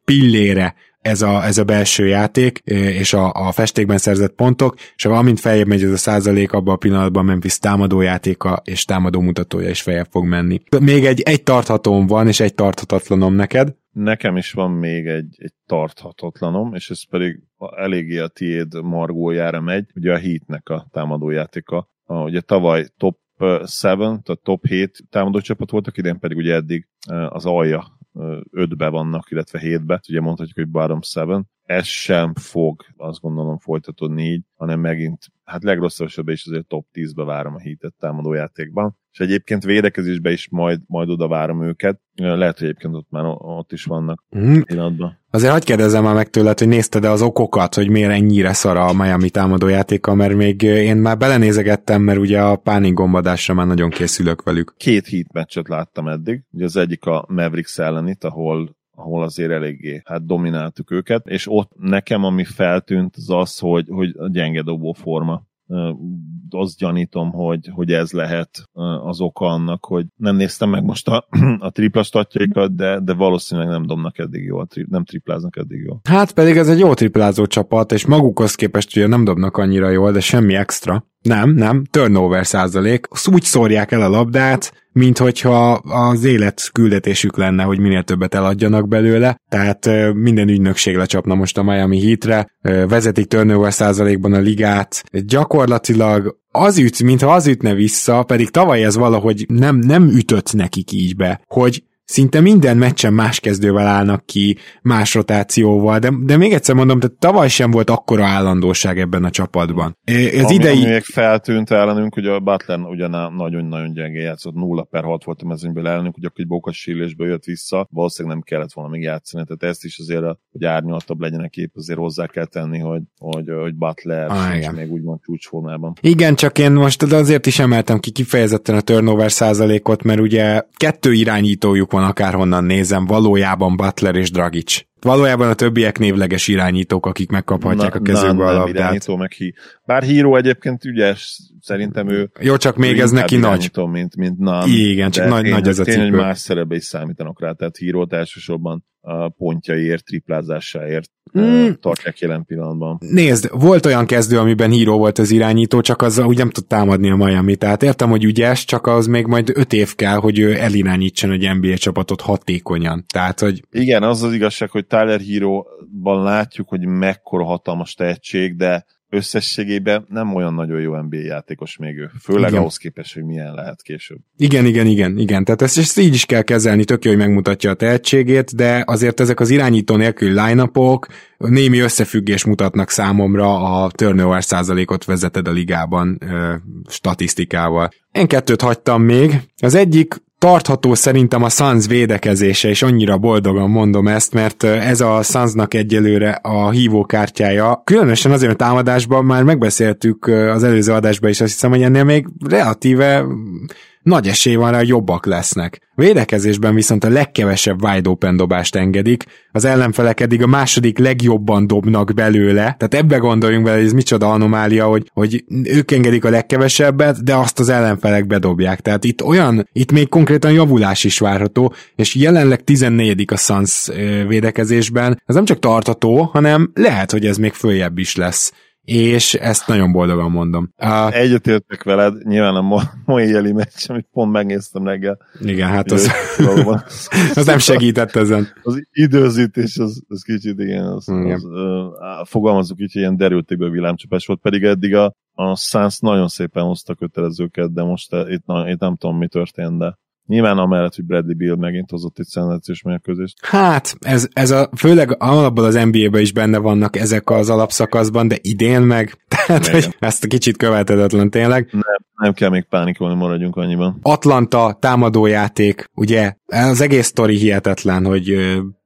pillére ez a, ez a belső játék, és a, a festékben szerzett pontok, és amint feljebb megy ez a százalék, abban a pillanatban Memphis támadójátéka és támadó mutatója is feljebb fog menni. Még egy, egy tarthatóm van, és egy tarthatatlanom neked. Nekem is van még egy, egy tarthatatlanom, és ez pedig eléggé a tiéd margójára megy, ugye a Heatnek a támadójátéka. Ugye tavaly top 7, tehát top 7 támadócsapat voltak, idén pedig ugye eddig az alja ötbe vannak, illetve hétbe, ugye mondhatjuk, hogy bottom seven, ez sem fog azt gondolom folytatódni így, hanem megint, hát legrosszabb esetben is azért top 10-be várom a hitet támadójátékban. És egyébként védekezésbe is majd, majd oda várom őket. Lehet, hogy egyébként ott már ott is vannak mm. pillanatban. Azért hagyd kérdezzem már meg tőled, hogy nézted-e az okokat, hogy miért ennyire szar a Miami támadójátéka, mert még én már belenézegettem, mert ugye a pánik gombadásra már nagyon készülök velük. Két hit meccset láttam eddig. Ugye az egyik a Mavericks ellenit, ahol ahol azért eléggé hát domináltuk őket, és ott nekem ami feltűnt az az, hogy, hogy a gyenge dobó forma azt gyanítom, hogy, hogy ez lehet az oka annak, hogy nem néztem meg most a, a tripla statjaikat, de, de valószínűleg nem dobnak eddig jól, nem tripláznak eddig jól. Hát pedig ez egy jó triplázó csapat, és magukhoz képest ugye nem dobnak annyira jól, de semmi extra. Nem, nem, turnover százalék. Úgy szórják el a labdát, mint hogyha az élet küldetésük lenne, hogy minél többet eladjanak belőle, tehát minden ügynökség lecsapna most a Miami Heatre, vezetik turnover százalékban a ligát, gyakorlatilag az üt, mintha az ütne vissza, pedig tavaly ez valahogy nem, nem ütött nekik így be, hogy szinte minden meccsen más kezdővel állnak ki, más rotációval, de, de még egyszer mondom, tehát tavaly sem volt akkora állandóság ebben a csapatban. Ez ami, idei... ami még feltűnt ellenünk, hogy a Butler ugyan nagyon-nagyon gyenge játszott, 0 per 6 volt a mezőnyből ellenünk, hogy akkor egy bokas sírlésből jött vissza, valószínűleg nem kellett volna még játszani, tehát ezt is azért, hogy árnyaltabb legyenek kép, azért hozzá kell tenni, hogy, hogy, hogy Butler ah, és még úgymond csúcsformában. Igen, csak én most azért is emeltem ki kifejezetten a turnover százalékot, mert ugye kettő irányítójuk van akárhonnan nézem, valójában Butler és Dragic. Valójában a többiek névleges irányítók, akik megkaphatják na, a kezükbe a labdát. Irányító, meg hi. Bár híró egyébként ügyes, szerintem ő... Jó, csak még ez neki nagy. Mint, mint nem. Igen, csak nagy, nagy ez a cipő. Tényleg más szerepe is számítanak rá, tehát hírót elsősorban a pontjaiért, triplázásáért mm. tartják jelen pillanatban. Nézd, volt olyan kezdő, amiben híró volt az irányító, csak az úgy nem tud támadni a Miami. Tehát értem, hogy ügyes, csak az még majd öt év kell, hogy ő elirányítson egy NBA csapatot hatékonyan. Tehát, hogy... Igen, az az igazság, hogy Tyler Hero-ban látjuk, hogy mekkora hatalmas tehetség, de összességében nem olyan nagyon jó NBA játékos még ő. Főleg igen. ahhoz képest, hogy milyen lehet később. Igen, igen, igen, igen. Tehát ezt, ezt így is kell kezelni, tök jó, hogy megmutatja a tehetségét, de azért ezek az irányító nélkül line némi összefüggés mutatnak számomra a turnover százalékot vezeted a ligában ö, statisztikával. Én kettőt hagytam még. Az egyik tartható szerintem a Suns védekezése, és annyira boldogan mondom ezt, mert ez a Sunsnak egyelőre a hívókártyája. Különösen azért a támadásban már megbeszéltük az előző adásban is, azt hiszem, hogy ennél még relatíve nagy esély van rá, hogy jobbak lesznek. Védekezésben viszont a legkevesebb wide open dobást engedik, az ellenfelek eddig a második legjobban dobnak belőle, tehát ebbe gondoljunk bele, hogy ez micsoda anomália, hogy, hogy ők engedik a legkevesebbet, de azt az ellenfelek bedobják. Tehát itt olyan, itt még konkrétan javulás is várható, és jelenleg 14 a Suns védekezésben. Ez nem csak tartató, hanem lehet, hogy ez még följebb is lesz és ezt nagyon boldogan mondom. Uh, Egyetértek veled, nyilván a mai éli meccs, amit pont megnéztem reggel. Igen, hát az, az nem segített ezen. Az időzítés, az, az kicsit igen, az, igen. az, uh, fogalmazunk így, hogy ilyen derültékből villámcsapás volt, pedig eddig a, a Suns nagyon szépen hozta kötelezőket, de most itt, itt nem tudom, mi történt, de Nyilván amellett, hogy Bradley Bill megint hozott egy szenzációs mérkőzést. Hát, ez, ez a, főleg alapból az NBA-ben is benne vannak ezek az alapszakaszban, de idén meg, tehát hogy ezt kicsit követhetetlen tényleg. Nem, nem kell még pánikolni, maradjunk annyiban. Atlanta támadójáték, ugye, az egész sztori hihetetlen, hogy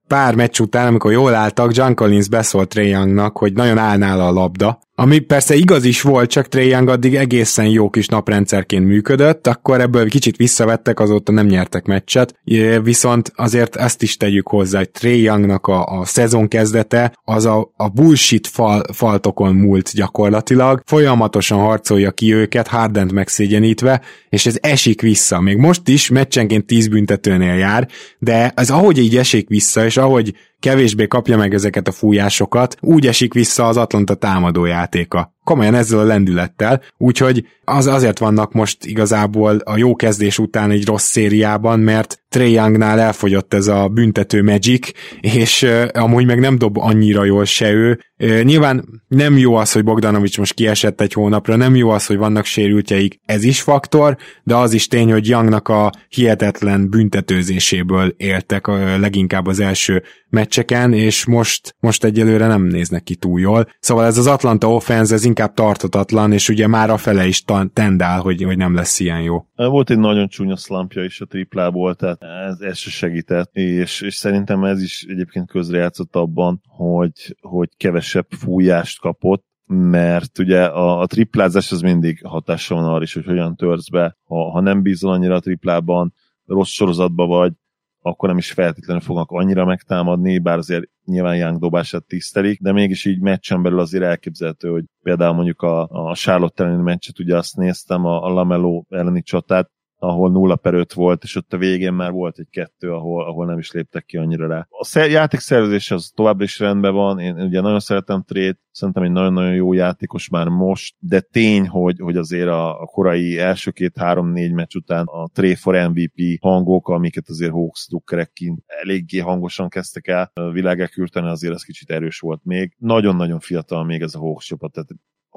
pár meccs után, amikor jól álltak, John Collins beszólt Trae Youngnak, hogy nagyon állnál a labda, ami persze igaz is volt, csak Trae Young addig egészen jó kis naprendszerként működött, akkor ebből kicsit visszavettek, azóta nem nyertek meccset, viszont azért ezt is tegyük hozzá, hogy Trae Youngnak a, a szezon kezdete az a, a bullshit fal, faltokon múlt gyakorlatilag, folyamatosan harcolja ki őket, Hardent megszégyenítve, és ez esik vissza. Még most is meccsenként 10 büntetőnél jár, de az ahogy így esik vissza, és ahogy kevésbé kapja meg ezeket a fújásokat, úgy esik vissza az Atlanta támadójátéka. Komolyan ezzel a lendülettel, úgyhogy az azért vannak most igazából a jó kezdés után egy rossz szériában, mert Trey Youngnál elfogyott ez a büntető magic, és uh, amúgy meg nem dob annyira jól se ő. Uh, nyilván nem jó az, hogy Bogdanovics most kiesett egy hónapra, nem jó az, hogy vannak sérültjeik, ez is faktor, de az is tény, hogy Youngnak a hihetetlen büntetőzéséből éltek uh, leginkább az első meccseken, és most, most egyelőre nem néznek ki túl jól. Szóval ez az Atlanta offense, ez inkább tartatatlan, és ugye már a fele is tendál, hogy, hogy nem lesz ilyen jó. Volt egy nagyon csúnya szlampja is a triplából, tehát ez, ez se segített, és, és szerintem ez is egyébként közrejátszott abban, hogy, hogy kevesebb fújást kapott, mert ugye a, a triplázás az mindig hatással van arra is, hogy hogyan törsz be, ha, ha nem bízol annyira a triplában, rossz sorozatba vagy, akkor nem is feltétlenül fognak annyira megtámadni, bár azért nyilván Young dobását tisztelik, de mégis így meccsen belül azért elképzelhető, hogy például mondjuk a, a Charlotte elleni meccset, ugye azt néztem, a, a Lamelo elleni csatát, ahol 0 per 5 volt, és ott a végén már volt egy kettő, ahol, ahol nem is léptek ki annyira rá. A szer- játék szervezés az továbbra is rendben van, én ugye nagyon szeretem Trét, szerintem egy nagyon-nagyon jó játékos már most, de tény, hogy, hogy azért a, a korai első két-három-négy meccs után a Tré for MVP hangok, amiket azért Hawks drukkerek kint eléggé hangosan kezdtek el világek ürteni, azért ez kicsit erős volt még. Nagyon-nagyon fiatal még ez a Hawks csapat, tehát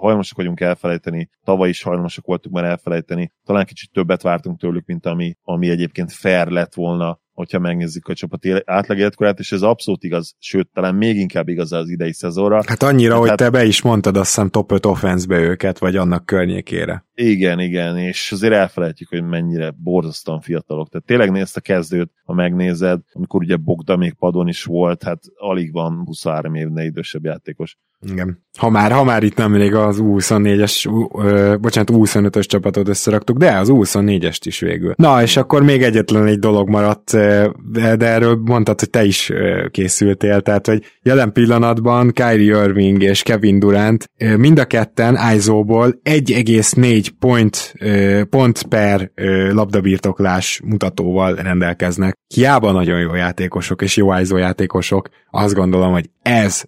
hajlamosak vagyunk elfelejteni, tavaly is hajlamosak voltunk már elfelejteni, talán kicsit többet vártunk tőlük, mint ami, ami egyébként fair lett volna hogyha megnézzük a csapat átlag életkorát, és ez abszolút igaz, sőt, talán még inkább igaz az idei szezonra. Hát annyira, hát, hogy te be is mondtad azt hiszem top 5 offenszbe őket, vagy annak környékére. Igen, igen, és azért elfelejtjük, hogy mennyire borzasztóan fiatalok. Tehát tényleg nézd a kezdőt, ha megnézed, amikor ugye Bogda még padon is volt, hát alig van 23 évnél idősebb játékos. Igen. Ha már, ha már itt nem még az U24-es, ö, bocsánat, U25-ös csapatot összeraktuk, de az U24-est is végül. Na, és akkor még egyetlen egy dolog maradt, de, erről mondtad, hogy te is készültél, tehát, hogy jelen pillanatban Kyrie Irving és Kevin Durant mind a ketten ISO-ból 1,4 point, pont per labdabirtoklás mutatóval rendelkeznek. Hiába nagyon jó játékosok és jó ISO játékosok, azt gondolom, hogy ez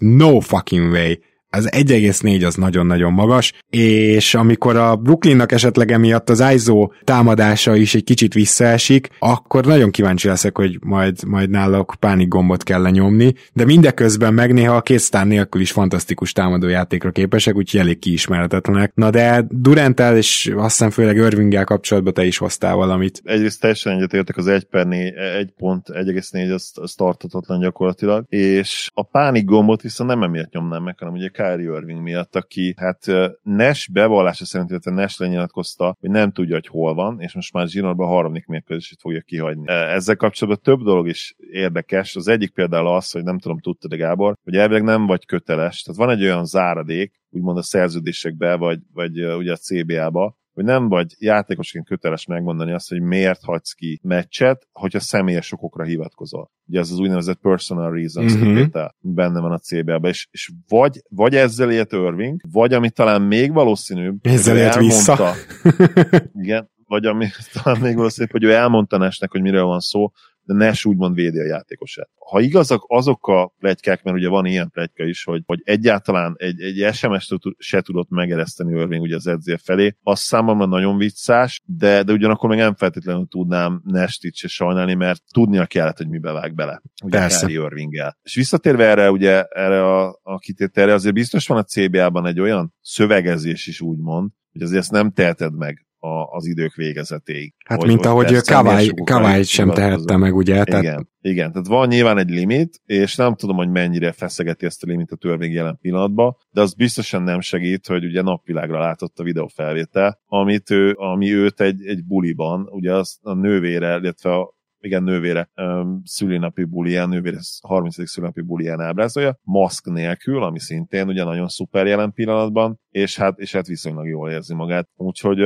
no fucking way az 1,4 az nagyon-nagyon magas, és amikor a Brooklynnak esetleg emiatt az ISO támadása is egy kicsit visszaesik, akkor nagyon kíváncsi leszek, hogy majd, majd náluk pánik gombot kell lenyomni, de mindeközben meg néha a két sztár nélkül is fantasztikus támadójátékra képesek, úgyhogy elég kiismeretetlenek. Na de Durantel és azt hiszem főleg Irvinggel kapcsolatban te is hoztál valamit. Egyrészt teljesen egyetértek az 1 per 4, 1 pont 1,4 az, az tartatatlan gyakorlatilag, és a pánik gombot viszont nem emiatt nyomnám meg, hanem ugye Kyrie Irving miatt, aki hát Nash bevallása szerint, illetve Nash lenyilatkozta, hogy nem tudja, hogy hol van, és most már zsinórban a harmadik mérkőzését fogja kihagyni. Ezzel kapcsolatban több dolog is érdekes. Az egyik például az, hogy nem tudom, tudtad de Gábor, hogy elvileg nem vagy köteles. Tehát van egy olyan záradék, úgymond a szerződésekbe, vagy, vagy ugye a CBA-ba, hogy nem vagy játékosként köteles megmondani azt, hogy miért hagysz ki meccset, hogyha személyes okokra hivatkozol. Ugye ez az úgynevezett personal reasons uh-huh. benne van a CBA-ban, és, és vagy, vagy ezzel élt Irving, vagy ami talán még valószínűbb, ezzel élt vissza. igen, vagy ami talán még valószínűbb, hogy ő elmondta Nesnek, hogy miről van szó, de Nash úgymond védi a játékosát. Ha igazak azok a plegykák, mert ugye van ilyen plegyka is, hogy, hogy egyáltalán egy, egy SMS-t se tudott megereszteni Irving ugye az edzél felé, az számomra nagyon viccás, de, de ugyanakkor még nem feltétlenül tudnám Nash-t se sajnálni, mert tudnia kellett, hogy mibe vág bele. Ugye Persze. Irvinggel. És visszatérve erre, ugye erre a, a kitételre, azért biztos van a CBA-ban egy olyan szövegezés is úgymond, hogy azért ezt nem teheted meg a, az idők végezetéig. Hát hogy, mint ahogy Kawai sem tehette meg, ugye? Tehát... Igen, igen, tehát van nyilván egy limit, és nem tudom, hogy mennyire feszegeti ezt a limit a törvény jelen pillanatban, de az biztosan nem segít, hogy ugye napvilágra látott a videófelvétel, amit ő, ami őt egy, egy buliban, ugye az a nővére, illetve a igen, nővére szülinapi bulián, nővére 30. szülinapi bulián ábrázolja, maszk nélkül, ami szintén ugye nagyon szuper jelen pillanatban, és hát, és hát viszonylag jól érzi magát. Úgyhogy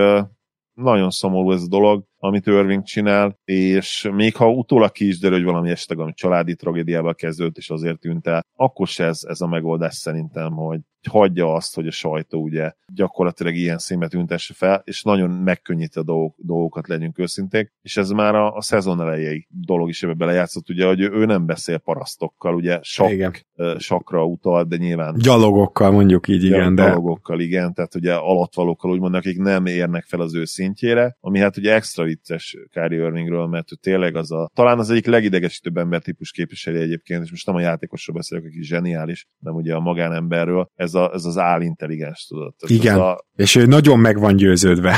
nagyon szomorú ez a dolog, amit Irving csinál, és még ha utólag ki is derül, hogy valami esetleg, ami családi tragédiával kezdődött, és azért tűnt el, akkor se ez, ez a megoldás szerintem, hogy hagyja azt, hogy a sajtó ugye gyakorlatilag ilyen színbe tüntesse fel, és nagyon megkönnyíti a dolgok, dolgokat, legyünk őszinték, és ez már a, a szezon elejei dolog is ebbe belejátszott, ugye, hogy ő nem beszél parasztokkal, ugye sak, igen. sakra utal, de nyilván gyalogokkal mondjuk így, igen, de gyalogokkal, igen, tehát ugye alatvalókkal úgymond, akik nem érnek fel az ő szintjére, ami hát ugye extra vicces Kyrie Irvingről, mert ő tényleg az a, talán az egyik legidegesítőbb ember típus képviseli egyébként, és most nem a játékosról beszélek, aki zseniális, nem ugye a magánemberről, ez, a, ez az állintelligens, tudod. Tehát igen, a, és ő nagyon meg van győződve.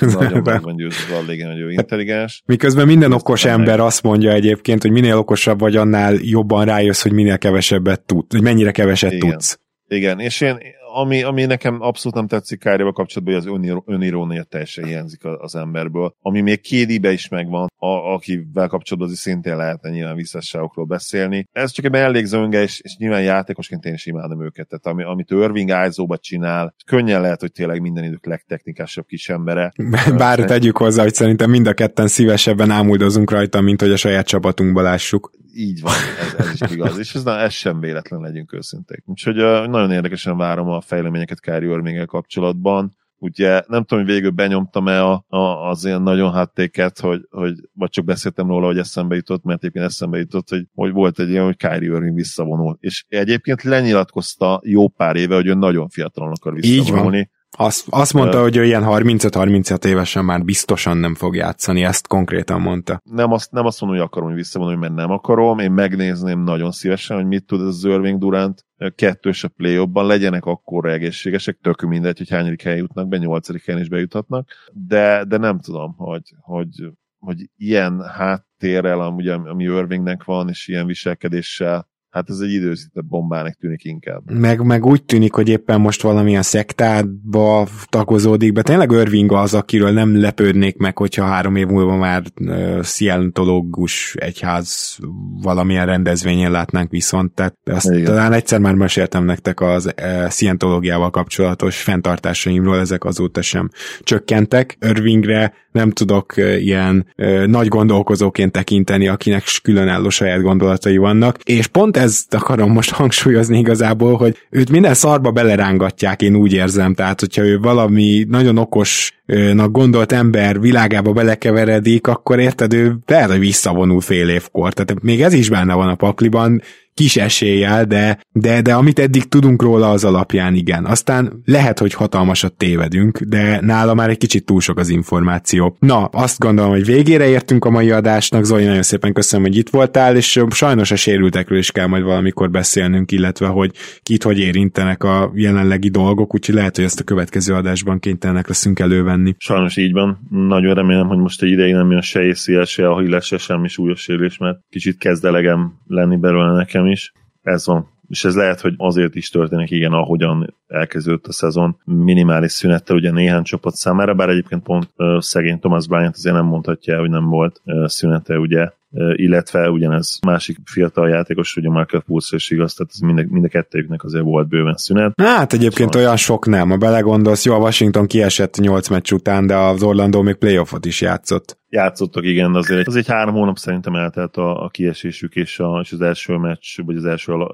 Nagyon meg van győződve, igen, hogy ő intelligens. Miközben minden okos ember meg... azt mondja egyébként, hogy minél okosabb vagy, annál jobban rájössz, hogy minél kevesebbet tud, hogy mennyire keveset igen. tudsz. Igen, és én, ami, ami nekem abszolút nem tetszik Kárival kapcsolatban, hogy az önirónia teljesen hiányzik az emberből. Ami még kédibe is megvan, a, akivel kapcsolatban az szintén lehetne nyilván visszasságokról beszélni. Ez csak egy mellékzönge, és, és nyilván játékosként én is imádom őket. Tehát ami, amit Irving Ájzóba csinál, könnyen lehet, hogy tényleg minden idők legtechnikásabb kis embere. Bár tegyük hozzá, hogy szerintem mind a ketten szívesebben ámuldozunk rajta, mint hogy a saját csapatunkba lássuk. Így van, ez, ez is igaz, és ez, na, ez sem véletlen, legyünk őszinték. Úgyhogy nagyon érdekesen várom a fejleményeket Kyrie irving kapcsolatban. Ugye nem tudom, hogy végül benyomtam-e a, a, az ilyen nagyon háttéket, hogy, hogy, vagy csak beszéltem róla, hogy eszembe jutott, mert egyébként eszembe jutott, hogy, hogy volt egy ilyen, hogy Kyrie Irving visszavonul. És egyébként lenyilatkozta jó pár éve, hogy ő nagyon fiatalon akar visszavonulni. Így van azt, azt mondta, uh, hogy ő ilyen 35-36 évesen már biztosan nem fog játszani, ezt konkrétan mondta. Nem azt, nem azt mondom, hogy akarom, hogy visszavonulni, mert nem akarom. Én megnézném nagyon szívesen, hogy mit tud ez az Irving Durant kettős a play legyenek akkor egészségesek, tök mindegy, hogy hányadik helyen jutnak be, nyolcadik helyen is bejuthatnak, de, de nem tudom, hogy, hogy hogy ilyen háttérrel, amúgy, ami Irvingnek van, és ilyen viselkedéssel hát ez egy időzített bombának tűnik inkább. Meg, meg úgy tűnik, hogy éppen most valamilyen szektádba tagozódik be. Tényleg Irving az, akiről nem lepődnék meg, hogyha három év múlva már uh, szientológus egyház valamilyen rendezvényen látnánk viszont. Tehát azt Igen. talán egyszer már meséltem nektek az uh, szientológiával kapcsolatos fenntartásaimról, ezek azóta sem csökkentek. Irvingre nem tudok ilyen nagy gondolkozóként tekinteni, akinek különálló saját gondolatai vannak, és pont ezt akarom most hangsúlyozni igazából, hogy őt minden szarba belerángatják, én úgy érzem, tehát hogyha ő valami nagyon okosnak gondolt ember világába belekeveredik, akkor érted, ő lehet, hogy visszavonul fél évkor, tehát még ez is benne van a pakliban, kis eséllyel, de, de, de amit eddig tudunk róla az alapján igen. Aztán lehet, hogy hatalmasat tévedünk, de nála már egy kicsit túl sok az információ. Na, azt gondolom, hogy végére értünk a mai adásnak. Zoli, nagyon szépen köszönöm, hogy itt voltál, és sajnos a sérültekről is kell majd valamikor beszélnünk, illetve hogy kit hogy érintenek a jelenlegi dolgok, úgyhogy lehet, hogy ezt a következő adásban kénytelenek leszünk elővenni. Sajnos így van. Nagyon remélem, hogy most egy ideig nem jön se észél, se a lesz, se semmi súlyos sérülés, mert kicsit kezd elegem lenni belőle nekem is. Ez van. És ez lehet, hogy azért is történik, igen, ahogyan elkezdődött a szezon minimális szünettel ugye néhány csapat számára, bár egyébként pont uh, szegény Thomas Bryant azért nem mondhatja, hogy nem volt uh, szünete ugye illetve ugyanez másik fiatal játékos, ugye Michael Pulse is igaz, tehát ez mind, mind a kettőjüknek azért volt bőven szünet. Hát egyébként szóval... olyan sok nem, ha belegondolsz, jó, a Washington kiesett 8 meccs után, de az Orlando még playoffot is játszott. Játszottak, igen, azért az egy három hónap szerintem eltelt a, a kiesésük és, a, és az első meccs, vagy az első uh,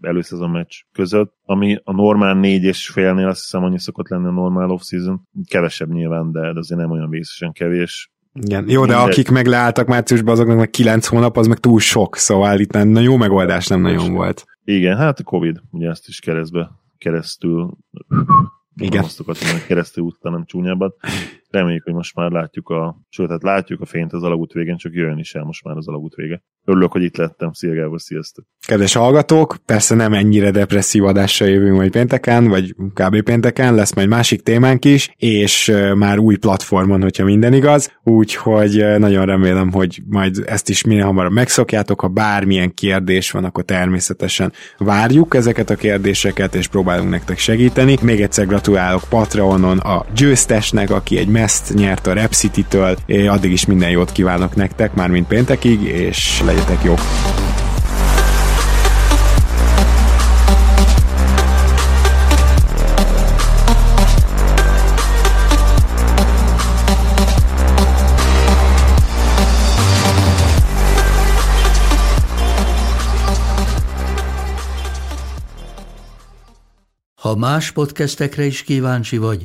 előszezon meccs között, ami a normál négy és félnél azt hiszem annyi szokott lenni a normál off-season, kevesebb nyilván, de, de azért nem olyan vészesen kevés igen. Jó, de akik meg leálltak márciusban, azoknak meg 9 hónap, az meg túl sok, szóval itt nem, jó megoldás nem nagyon volt. Igen, hát a Covid, ugye ezt is keresztbe, keresztül igen. keresztül úttal nem csúnyábbat. Reméljük, hogy most már látjuk a, sőt, hát látjuk a fényt az alagút végén, csak jön is el most már az alagút vége. Örülök, hogy itt lettem. Szia Gábor, sziasztok! Kedves hallgatók, persze nem ennyire depresszív adással jövünk majd pénteken, vagy kb. pénteken, lesz majd másik témánk is, és már új platformon, hogyha minden igaz, úgyhogy nagyon remélem, hogy majd ezt is minél hamarabb megszokjátok, ha bármilyen kérdés van, akkor természetesen várjuk ezeket a kérdéseket, és próbálunk nektek segíteni. Még egyszer gratulálok Patreonon a győztesnek, aki egy meszt nyert a Rep City-től, addig is minden jót kívánok nektek, már mint péntekig, és legyetek jók! Ha más podcastekre is kíváncsi vagy,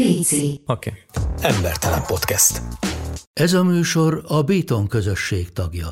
Léci. Oké. Okay. Embertelen podcast. Ez a műsor a Béton közösség tagja.